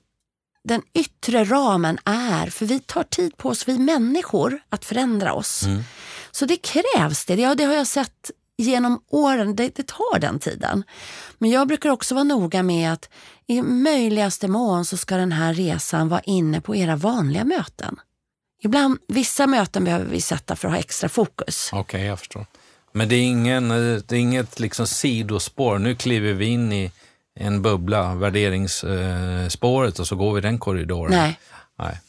den yttre ramen är, för vi tar tid på oss, vi människor, att förändra oss. Mm. Så det krävs det. Ja, det har jag sett genom åren, det, det, tar den tiden. Men jag brukar också vara noga med att i möjligaste mån så ska den här resan vara inne på era vanliga möten. Ibland, vissa möten behöver vi sätta för att ha extra fokus. Okej, okay, jag förstår. Men det är, ingen, det är inget liksom sidospår. Nu kliver vi in i en bubbla, värderingsspåret, och så går vi den korridoren. Nej. Nej.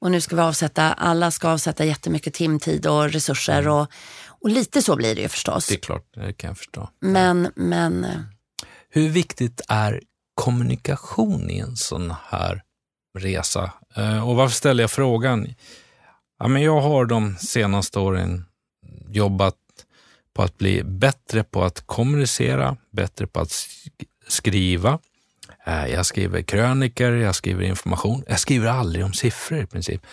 Och nu ska vi avsätta, alla ska avsätta jättemycket timtid och resurser mm. och, och lite så blir det ju förstås. Det är klart, det kan jag förstå. Men, men... Eh, Hur viktigt är kommunikation i en sån här resa? Eh, och varför ställer jag frågan? Ja, men jag har de senaste åren jobbat på att bli bättre på att kommunicera, bättre på att skriva. Eh, jag skriver kröniker, jag skriver information. Jag skriver aldrig om siffror i princip.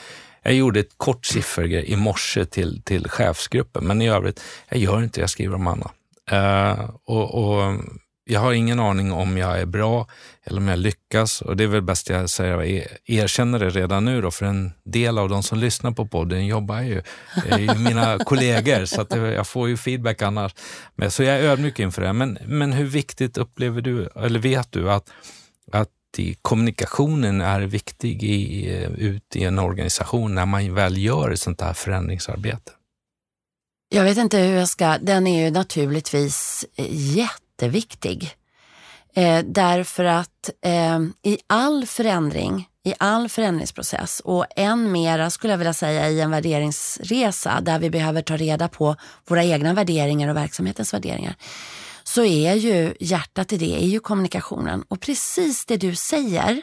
Jag gjorde ett kort siffergrej i morse till, till chefsgruppen, men i övrigt, jag gör inte, jag skriver om annat. Uh, och, och jag har ingen aning om jag är bra eller om jag lyckas och det är väl bäst jag säger, jag erkänner det redan nu då, för en del av de som lyssnar på podden jobbar ju, är ju mina *laughs* kollegor så att jag får ju feedback annars. Men, så jag är ödmjuk inför det. Men, men hur viktigt upplever du, eller vet du att, att kommunikationen är viktig i, ut i en organisation när man väl gör ett sånt här förändringsarbete? Jag vet inte hur jag ska, den är ju naturligtvis jätte jätteviktig. Eh, därför att eh, i all förändring, i all förändringsprocess och än mera skulle jag vilja säga i en värderingsresa där vi behöver ta reda på våra egna värderingar och verksamhetens värderingar så är ju hjärtat i det är ju kommunikationen. Och precis det du säger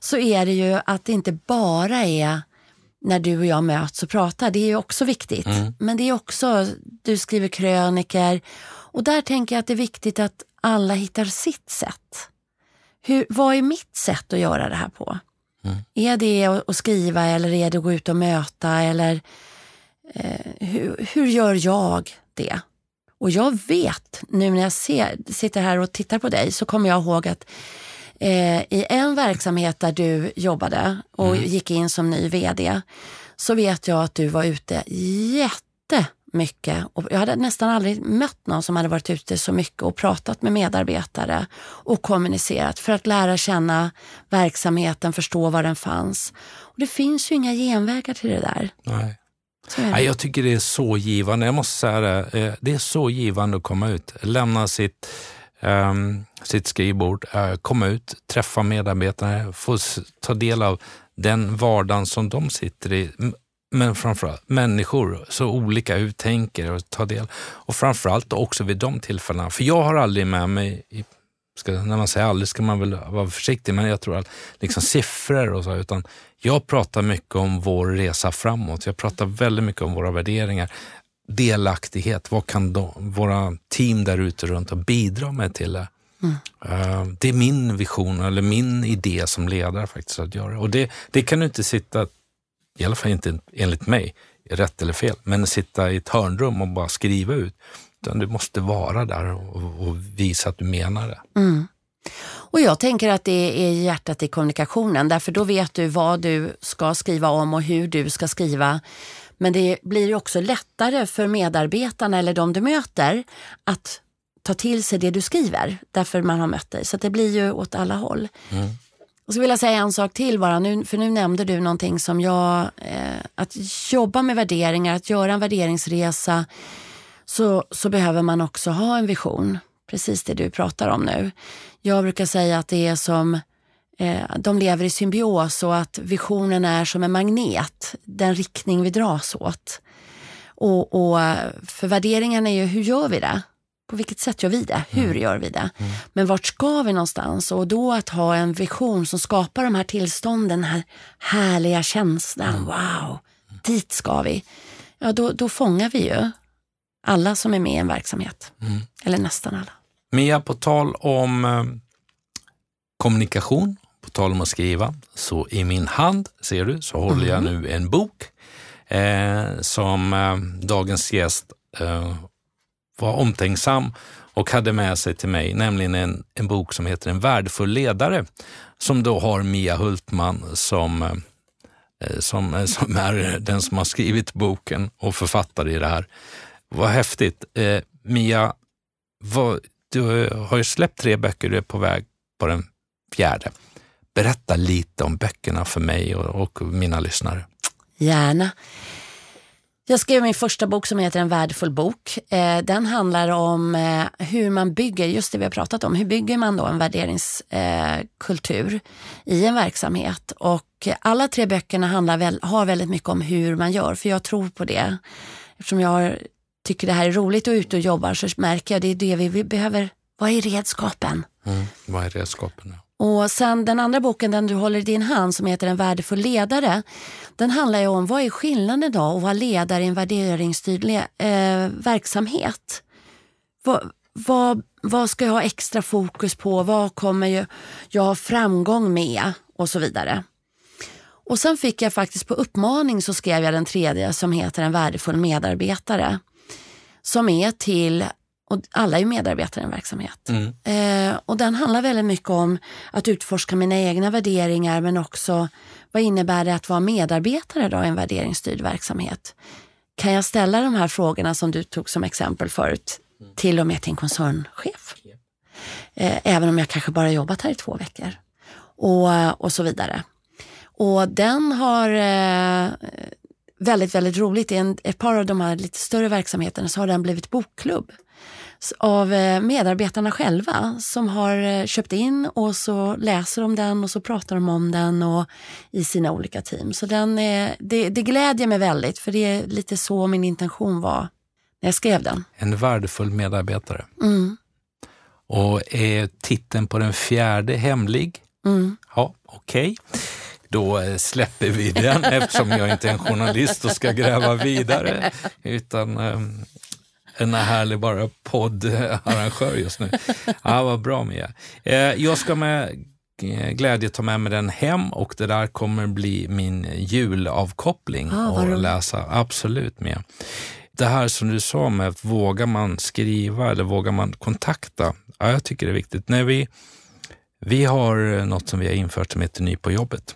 så är det ju att det inte bara är när du och jag möts och pratar, det är ju också viktigt. Mm. Men det är också, du skriver kröniker Och där tänker jag att det är viktigt att alla hittar sitt sätt. Hur, vad är mitt sätt att göra det här på? Mm. Är det att skriva eller är det att gå ut och möta eller eh, hur, hur gör jag det? Och jag vet nu när jag ser, sitter här och tittar på dig så kommer jag ihåg att eh, i en verksamhet där du jobbade och mm. gick in som ny VD så vet jag att du var ute jättemycket. Och jag hade nästan aldrig mött någon som hade varit ute så mycket och pratat med medarbetare och kommunicerat för att lära känna verksamheten, förstå var den fanns. Och det finns ju inga genvägar till det där. Nej. Det. Jag tycker det är så givande. Jag måste säga det. Eh, det är så givande att komma ut, lämna sitt, um, sitt skrivbord, uh, komma ut, träffa medarbetare, få ta del av den vardagen som de sitter i. Men framförallt människor, så olika, hur tänker och ta del. Och framförallt också vid de tillfällena. För jag har aldrig med mig, i, ska, när man säger aldrig ska man väl vara försiktig, men jag tror att liksom siffror och så, utan jag pratar mycket om vår resa framåt. Jag pratar väldigt mycket om våra värderingar. Delaktighet, vad kan de, våra team där ute runt om bidra med till det? Mm. Det är min vision eller min idé som ledare faktiskt att göra. Och det, det kan du inte sitta, i alla fall inte enligt mig, rätt eller fel, men sitta i ett hörnrum och bara skriva ut. Utan du måste vara där och, och visa att du menar det. Mm. Och jag tänker att det är hjärtat i kommunikationen, därför då vet du vad du ska skriva om och hur du ska skriva. Men det blir också lättare för medarbetarna eller de du möter att ta till sig det du skriver, därför man har mött dig. Så det blir ju åt alla håll. Mm. Och så vill jag säga en sak till bara, nu, för nu nämnde du någonting som jag, eh, att jobba med värderingar, att göra en värderingsresa, så, så behöver man också ha en vision. Precis det du pratar om nu. Jag brukar säga att det är som eh, de lever i symbios och att visionen är som en magnet, den riktning vi dras åt. Och, och för värderingen är ju, hur gör vi det? På vilket sätt gör vi det? Hur mm. gör vi det? Mm. Men vart ska vi någonstans? Och då att ha en vision som skapar de här tillstånden, den här härliga känslan. Mm. Wow, dit ska vi. Ja, då, då fångar vi ju alla som är med i en verksamhet. Mm. Eller nästan alla. Mia, på tal om eh, kommunikation, på tal om att skriva, så i min hand, ser du, så håller jag mm. nu en bok eh, som eh, dagens gäst eh, var omtänksam och hade med sig till mig, nämligen en, en bok som heter En värdefull ledare, som då har Mia Hultman som, eh, som, eh, som är den som har skrivit boken och författare i det här. Vad häftigt. Eh, Mia, vad, du har ju släppt tre böcker, du är på väg på den fjärde. Berätta lite om böckerna för mig och, och mina lyssnare. Gärna. Jag skrev min första bok som heter En värdefull bok. Eh, den handlar om eh, hur man bygger, just det vi har pratat om, hur bygger man då en värderingskultur eh, i en verksamhet. Och alla tre böckerna handlar väl, har väldigt mycket om hur man gör, för jag tror på det. Eftersom jag tycker det här är roligt och ute och jobbar så märker jag det är det vi behöver. Vad är redskapen? Mm, vad är redskapen? Och sen den andra boken, den du håller i din hand, som heter En värdefull ledare. Den handlar ju om vad är skillnaden då att vara ledare i en värderingsstyrd eh, verksamhet. Vad, vad, vad ska jag ha extra fokus på? Vad kommer jag ha framgång med? Och så vidare. Och sen fick jag faktiskt på uppmaning så skrev jag den tredje som heter En värdefull medarbetare. Som är till och alla är medarbetare i en verksamhet. Mm. Eh, och den handlar väldigt mycket om att utforska mina egna värderingar men också vad innebär det att vara medarbetare då i en värderingsstyrd verksamhet? Kan jag ställa de här frågorna som du tog som exempel förut mm. till och med till en koncernchef? Eh, även om jag kanske bara jobbat här i två veckor. Och, och så vidare. Och den har eh, väldigt, väldigt roligt. I en, ett par av de här lite större verksamheterna så har den blivit bokklubb av eh, medarbetarna själva som har eh, köpt in och så läser de den och så pratar de om den och i sina olika team. Så den är, det, det glädjer mig väldigt för det är lite så min intention var när jag skrev den. En värdefull medarbetare. Mm. Och är titeln på den fjärde hemlig? Mm. Ja, okej. Okay. Då eh, släpper vi den *laughs* eftersom jag inte är en journalist och ska gräva vidare. Utan en härlig bara poddarrangör just nu. Ja, vad bra Mia. Eh, jag ska med glädje ta med mig den hem och det där kommer bli min julavkoppling Ah, och läsa. Absolut Mia. Det här som du sa med att vågar man skriva eller vågar man kontakta? Ja, jag tycker det är viktigt. När vi, vi har något som vi har infört som heter Ny på jobbet.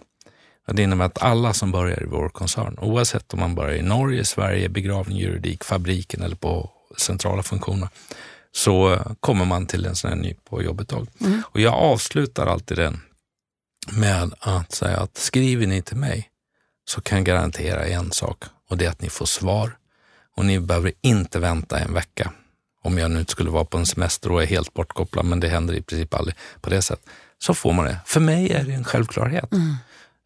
Det innebär att alla som börjar i vår koncern, oavsett om man börjar i Norge, Sverige, begravning, juridik, fabriken eller på centrala funktioner, så kommer man till en sån här ny på jobbet-dag. Och jag avslutar alltid den med att säga att skriver ni till mig så kan jag garantera en sak och det är att ni får svar och ni behöver inte vänta en vecka. Om jag nu inte skulle vara på en semester och är helt bortkopplad, men det händer i princip aldrig på det sättet, så får man det. För mig är det en självklarhet.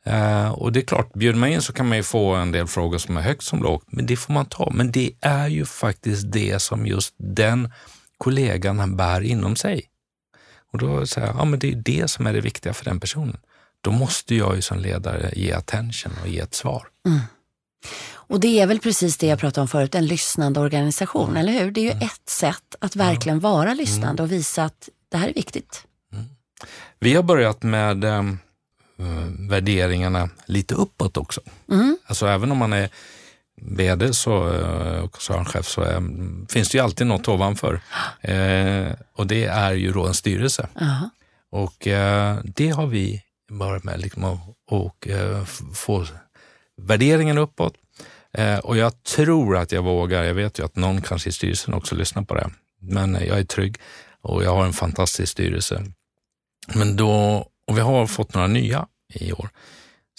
Eh, och det är klart, bjuder man in så kan man ju få en del frågor som är högt som lågt, men det får man ta. Men det är ju faktiskt det som just den kollegan han bär inom sig. Och då säger jag, ja men det är det som är det viktiga för den personen. Då måste jag ju som ledare ge attention och ge ett svar. Och det är väl precis det jag pratade om förut, en lyssnande organisation, eller hur? Det är ju ett sätt att verkligen vara lyssnande och visa att det här är viktigt. Vi har börjat med eh, värderingarna lite uppåt också. Mm. Alltså även om man är vd så, eh, och koncernchef så är, finns det ju alltid något ovanför. *gasps* Eh, och det är ju då en styrelse. Jaha. Och eh, det har vi börjat med, liksom, och, och eh, få värderingen uppåt. Eh, och jag tror att jag vågar, jag vet ju att någon kanske i styrelsen också lyssnar på det, men jag är trygg och jag har en fantastisk styrelse. Men då, och vi har fått några nya i år.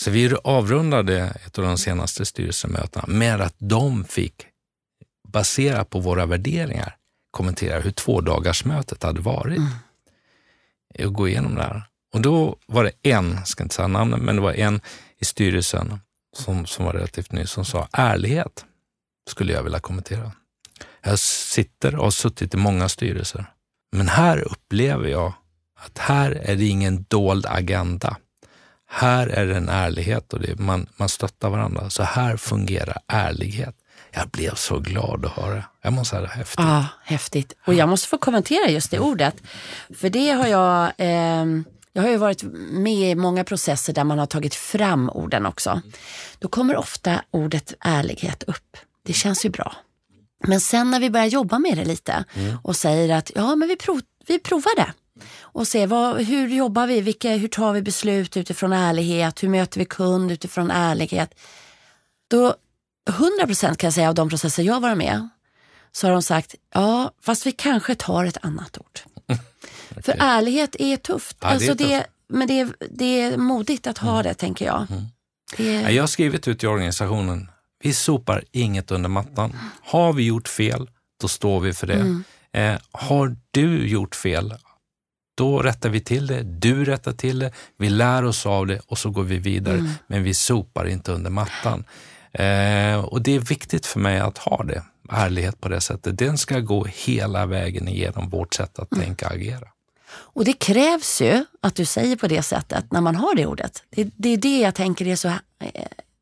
Så vi avrundade ett av de senaste styrelsemötena med att de fick, baserat på våra värderingar, kommentera hur tvådagarsmötet hade varit. Och gå igenom det här. Och då var det en, jag ska inte säga namnet, men det var en i styrelsen som, som var relativt ny som sa ärlighet skulle jag vilja kommentera. Jag sitter och har suttit i många styrelser, men här upplever jag att här är det ingen dold agenda. Här är det en ärlighet och det, man, man stöttar varandra. Så här fungerar ärlighet. Jag blev så glad att höra. Jag måste säga det häftigt. Ja, häftigt. Och jag måste få kommentera just det ordet. För det har jag, ehm, jag har ju varit med i många processer där man har tagit fram orden också. Då kommer ofta ordet ärlighet upp. Det känns ju bra. Men sen när vi börjar jobba med det lite och säger att ja, men vi, prov, vi provar det och ser vad, hur jobbar vi, Vilka, hur tar vi beslut utifrån ärlighet, hur möter vi kund utifrån ärlighet. Då 100% kan jag säga av de processer jag varit med så har de sagt, ja fast vi kanske tar ett annat ord. *laughs* För ärlighet är tufft. Ja, det är alltså det, tufft. men det är, det är modigt att ha det tänker jag. Det Ja, är, Jag har skrivit ut i organisationen, vi sopar inget under mattan. Har vi gjort fel, då står vi för det. Eh, har du gjort fel, då rättar vi till det, du rättar till det, vi lär oss av det och så går vi vidare. Men vi sopar inte under mattan. Eh, och det är viktigt för mig att ha det, ärlighet på det sättet. Den ska gå hela vägen igenom vårt sätt att tänka och agera. och det krävs ju att du säger på det sättet när man har det ordet. Det, det är det jag tänker är så eh,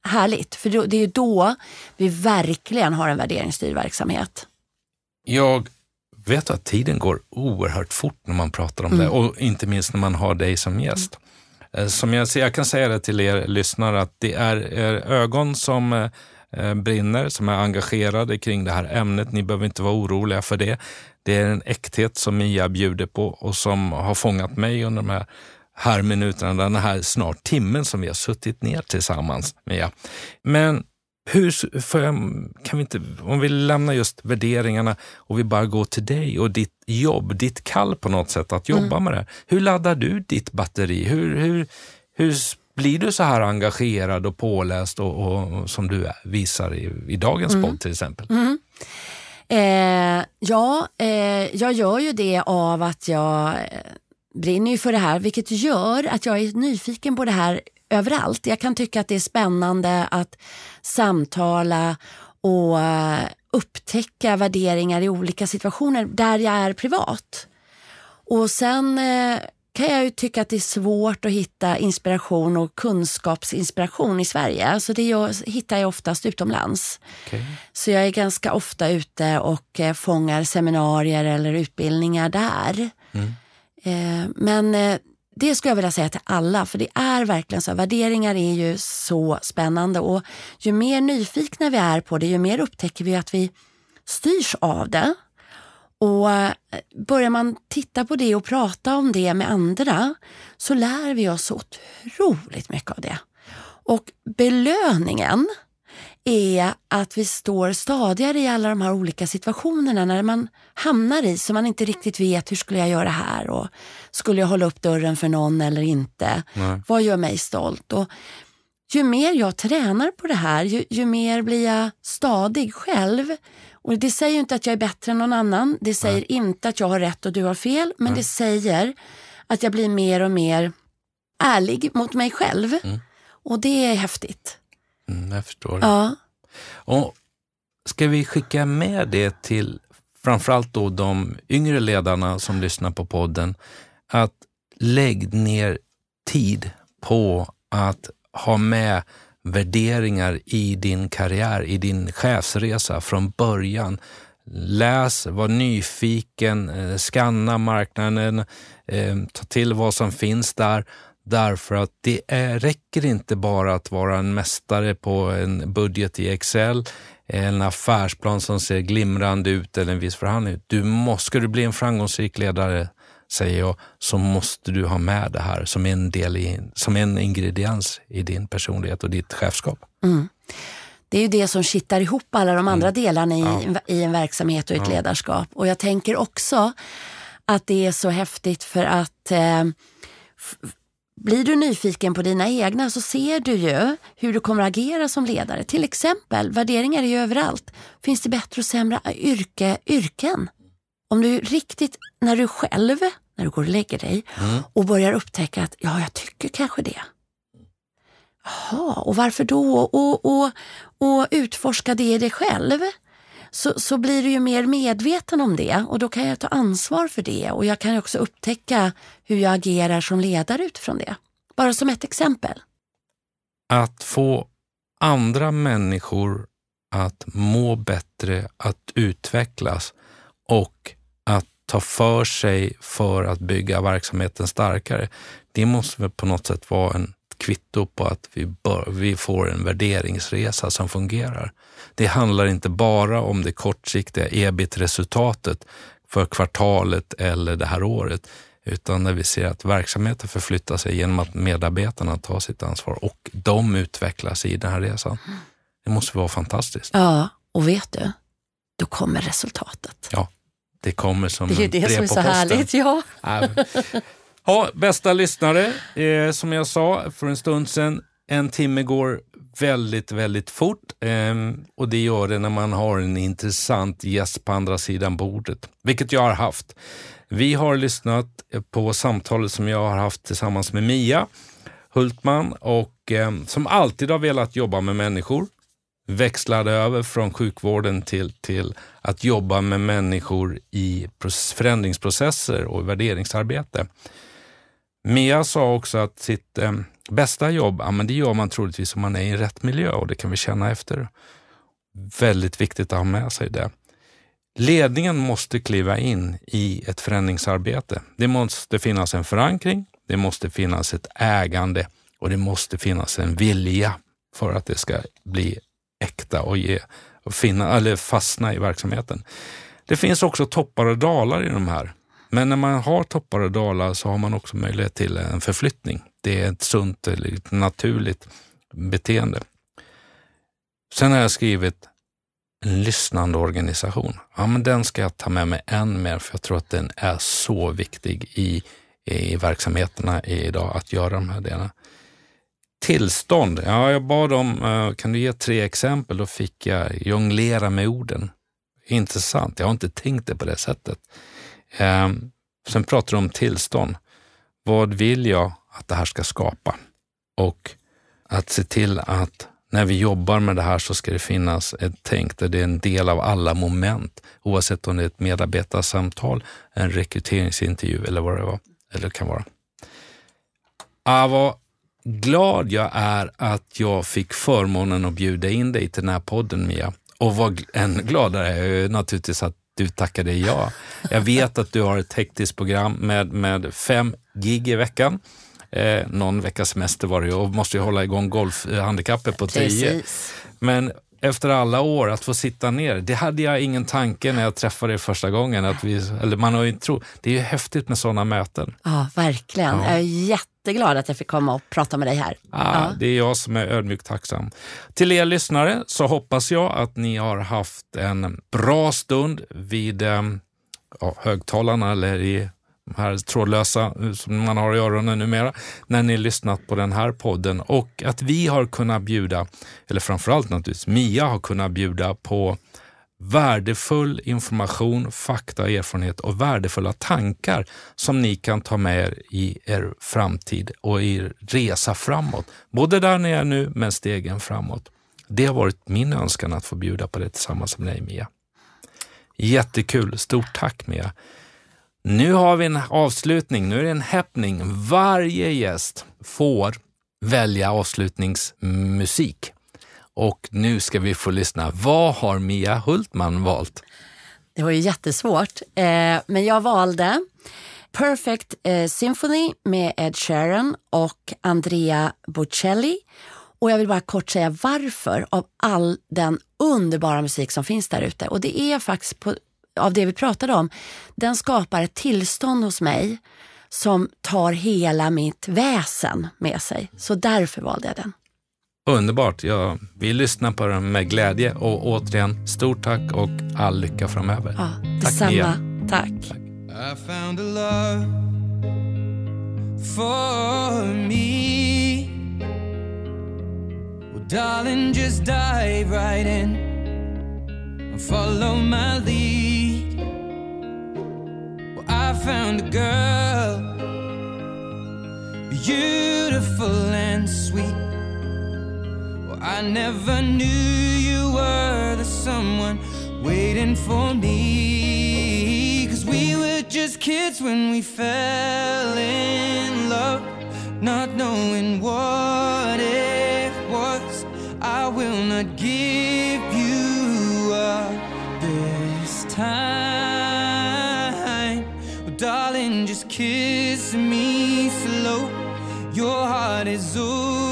härligt. För det är då vi verkligen har en värderingsstyrd verksamhet. Jag vet att tiden går oerhört fort när man pratar om det och inte minst när man har dig som gäst. Eh, Som jag, jag kan säga det till er lyssnare att det är, ögon som eh, brinner, som är engagerade kring det här ämnet. Ni behöver inte vara oroliga för det. Det är en äkthet som Mia bjuder på och som har fångat mig under de här, här minuterna, den här snart timmen som vi har suttit ner tillsammans, Mia. Men hur, jag, kan vi inte, om vi lämnar just värderingarna och vi bara går till dig och ditt jobb, ditt kall på något sätt att jobba med det. Hur laddar du ditt batteri? Hur, hur, hur blir du så här engagerad och påläst och, och, och som du visar i, i dagens podd till exempel? Eh, ja, eh, jag gör ju det av att jag eh, brinner ju för det här vilket gör att jag är nyfiken på det här överallt. Jag kan tycka att det är spännande att samtala och eh, upptäcka värderingar i olika situationer där jag är privat. Och sen eh, kan jag ju tycka att det är svårt att hitta inspiration och kunskapsinspiration i Sverige. Alltså det jag, hittar jag oftast utomlands. Okay. Så jag är ganska ofta ute och eh, fångar seminarier eller utbildningar där. Mm. Men det skulle jag vilja säga till alla, för det är verkligen så. Värderingar är ju så spännande och ju mer nyfikna vi är på det, ju mer upptäcker vi att vi styrs av det. Och eh, börjar man titta på det och prata om det med andra så lär vi oss otroligt mycket av det. Och belöningen är att vi står stadigare i alla de här olika situationerna när man hamnar i så man inte riktigt vet hur skulle jag göra här och skulle jag hålla upp dörren för någon eller inte? Nej. Vad gör mig stolt? Och ju mer jag tränar på det här, ju, ju mer blir jag stadig själv och Det säger inte att jag är bättre än någon annan. Det säger Nej. inte att jag har rätt och du har fel. Men Nej. det säger att jag blir mer och mer ärlig mot mig själv. Mm. Och det är häftigt. Mm, jag förstår. Ja. Och ska vi skicka med det till framförallt då de yngre ledarna som lyssnar på podden, att lägg ner tid på att ha med värderingar i din karriär, i din chefsresa från början. Läs, var nyfiken, eh, skanna marknaden, eh, ta till vad som finns där. Därför att det är, räcker inte bara att vara en mästare på en budget i Excel, en affärsplan som ser glimrande ut eller en viss förhandling. Du måste, ska du bli en framgångsrik ledare säger jag, så måste du ha med det här som en, del i, som en ingrediens i din personlighet och ditt chefskap. Mm. Det är ju det som kittar ihop alla de andra mm. delarna i, ja. i en verksamhet och ett ja. ledarskap. Och jag tänker också att det är så häftigt för att eh, blir du nyfiken på dina egna så ser du ju hur du kommer att agera som ledare. Till exempel, värderingar är ju överallt. Finns det bättre och sämre yrke, yrken? Om du riktigt, när du själv när du går och lägger dig mm. och börjar upptäcka att ja, jag tycker kanske det. Jaha, och varför då? Och, och, och utforska det i dig själv. Så, så blir du ju mer medveten om det och då kan jag ta ansvar för det och jag kan också upptäcka hur jag agerar som ledare utifrån det. Bara som ett exempel. Att få andra människor att må bättre, att utvecklas och att ta för sig för att bygga verksamheten starkare. Det måste väl på något sätt vara en kvitto på att vi, bör, vi får en värderingsresa som fungerar. Det handlar inte bara om det kortsiktiga ebit-resultatet för kvartalet eller det här året, utan när vi ser att verksamheten förflyttar sig genom att medarbetarna tar sitt ansvar och de utvecklas i den här resan. Det måste vara fantastiskt. Ja, och vet du, då kommer resultatet. Ja. Det kommer som Det är det som är så härligt. Ja ja, bästa lyssnare, eh, som jag sa för en stund sedan, en timme går väldigt, väldigt fort eh, och det gör det när man har en intressant gäst på andra sidan bordet, vilket jag har haft. Vi har lyssnat på samtalet som jag har haft tillsammans med Mia Hultman och eh, som alltid har velat jobba med människor växlade över från sjukvården till, till att jobba med människor i förändringsprocesser och värderingsarbete. Mia sa också att sitt eh, bästa jobb, ja, men det gör man troligtvis om man är i rätt miljö och det kan vi känna efter. Väldigt viktigt att ha med sig det. Ledningen måste kliva in i ett förändringsarbete. Det måste finnas en förankring, det måste finnas ett ägande och det måste finnas en vilja för att det ska bli äkta och, ge, och finna, eller fastna i verksamheten. Det finns också toppar och dalar i de här. Men när man har toppar och dalar så har man också möjlighet till en förflyttning. Det är ett sunt eller ett naturligt beteende. Sen har jag skrivit en lyssnande organisation. Ja, men den ska jag ta med mig än mer för jag tror att den är så viktig i, i verksamheterna idag att göra de här delarna. Tillstånd. Ja, jag bad om, eh, kan du ge tre exempel? Då fick jag jonglera med orden. Intressant. Jag har inte tänkt det på det sättet. Eh, sen pratar du om tillstånd. Vad vill jag att det här ska skapa? Och att se till att när vi jobbar med det här så ska det finnas ett tänk där det är en del av alla moment, oavsett om det är ett medarbetarsamtal, en rekryteringsintervju eller vad det var, eller kan vara. Ah, vad glad jag är att jag fick förmånen att bjuda in dig till den här podden, Mia. Och vad än gladare är jag naturligtvis att du tackade ja. Jag vet att du har ett hektiskt program med, med fem gig i veckan. Eh, någon veckas semester var det ju och måste ju hålla igång golfhandikappet på tio. Men efter alla år att få sitta ner, det hade jag ingen tanke när jag träffade dig första gången. Att vi, eller man har ju tro, det är ju häftigt med sådana möten. Ja, verkligen. Ja. Jag är jätteglad att jag fick komma och prata med dig här. Ja, ja. Det är jag som är ödmjukt tacksam. Till er lyssnare så hoppas jag att ni har haft en bra stund vid eh, ja, högtalarna eller i de här trådlösa eh, som man har i öronen numera, när ni lyssnat på den här podden och att vi har kunnat bjuda, eller framförallt naturligtvis Mia har kunnat bjuda på värdefull information, fakta, erfarenhet och värdefulla tankar som ni kan ta med er i er framtid och i er resa framåt. Både där ni är nu, men stegen framåt. Det har varit min önskan att få bjuda på det tillsammans med dig, Mia. Jättekul. Stort tack, Mia. Nu har vi en avslutning, nu är det en happening. Varje gäst får välja avslutningsmusik. Och nu ska vi få lyssna. Vad har Mia Hultman valt? Det var ju jättesvårt, eh, men jag valde Perfect eh, Symphony med Ed Sheeran och Andrea Bocelli. Och jag vill bara kort säga varför av all den underbara musik som finns där ute. Och det är faktiskt på av det vi pratade om, den skapar ett tillstånd hos mig som tar hela mitt väsen med sig. Så därför valde jag den. Underbart. Ja, vi lyssnar på den med glädje och återigen, stort tack och all lycka framöver. Ja, detsamma. Mia. Tack. tack. I found a love for me well, Darling, just dive right in follow my lead. Well, I found a girl, beautiful and sweet. I never knew you were the someone waiting for me. Cause we were just kids when we fell in love, not knowing what it was. I will not give you up this time. Well, darling, just kiss me slow. Your heart is all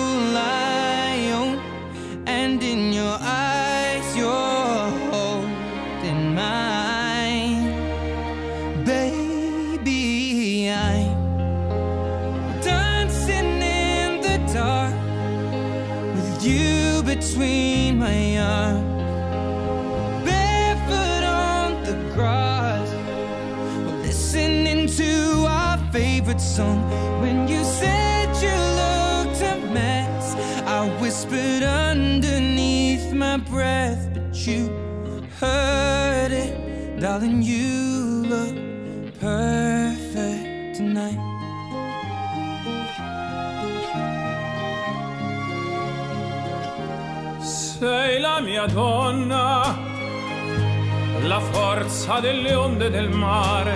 between my arms. Barefoot on the grass Listening to our favorite song when you said you looked a mess. I whispered underneath my breath, but you heard it, darling. You look perfect tonight. Sei la mia donna, la forza delle onde del mare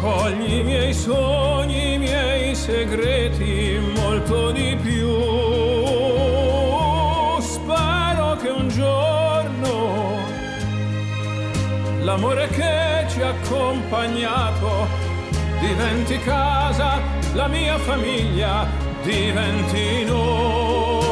Cogli i miei sogni, i miei segreti, molto di più. Spero che un giorno l'amore che ci ha accompagnato diventi casa, la mia famiglia diventi noi.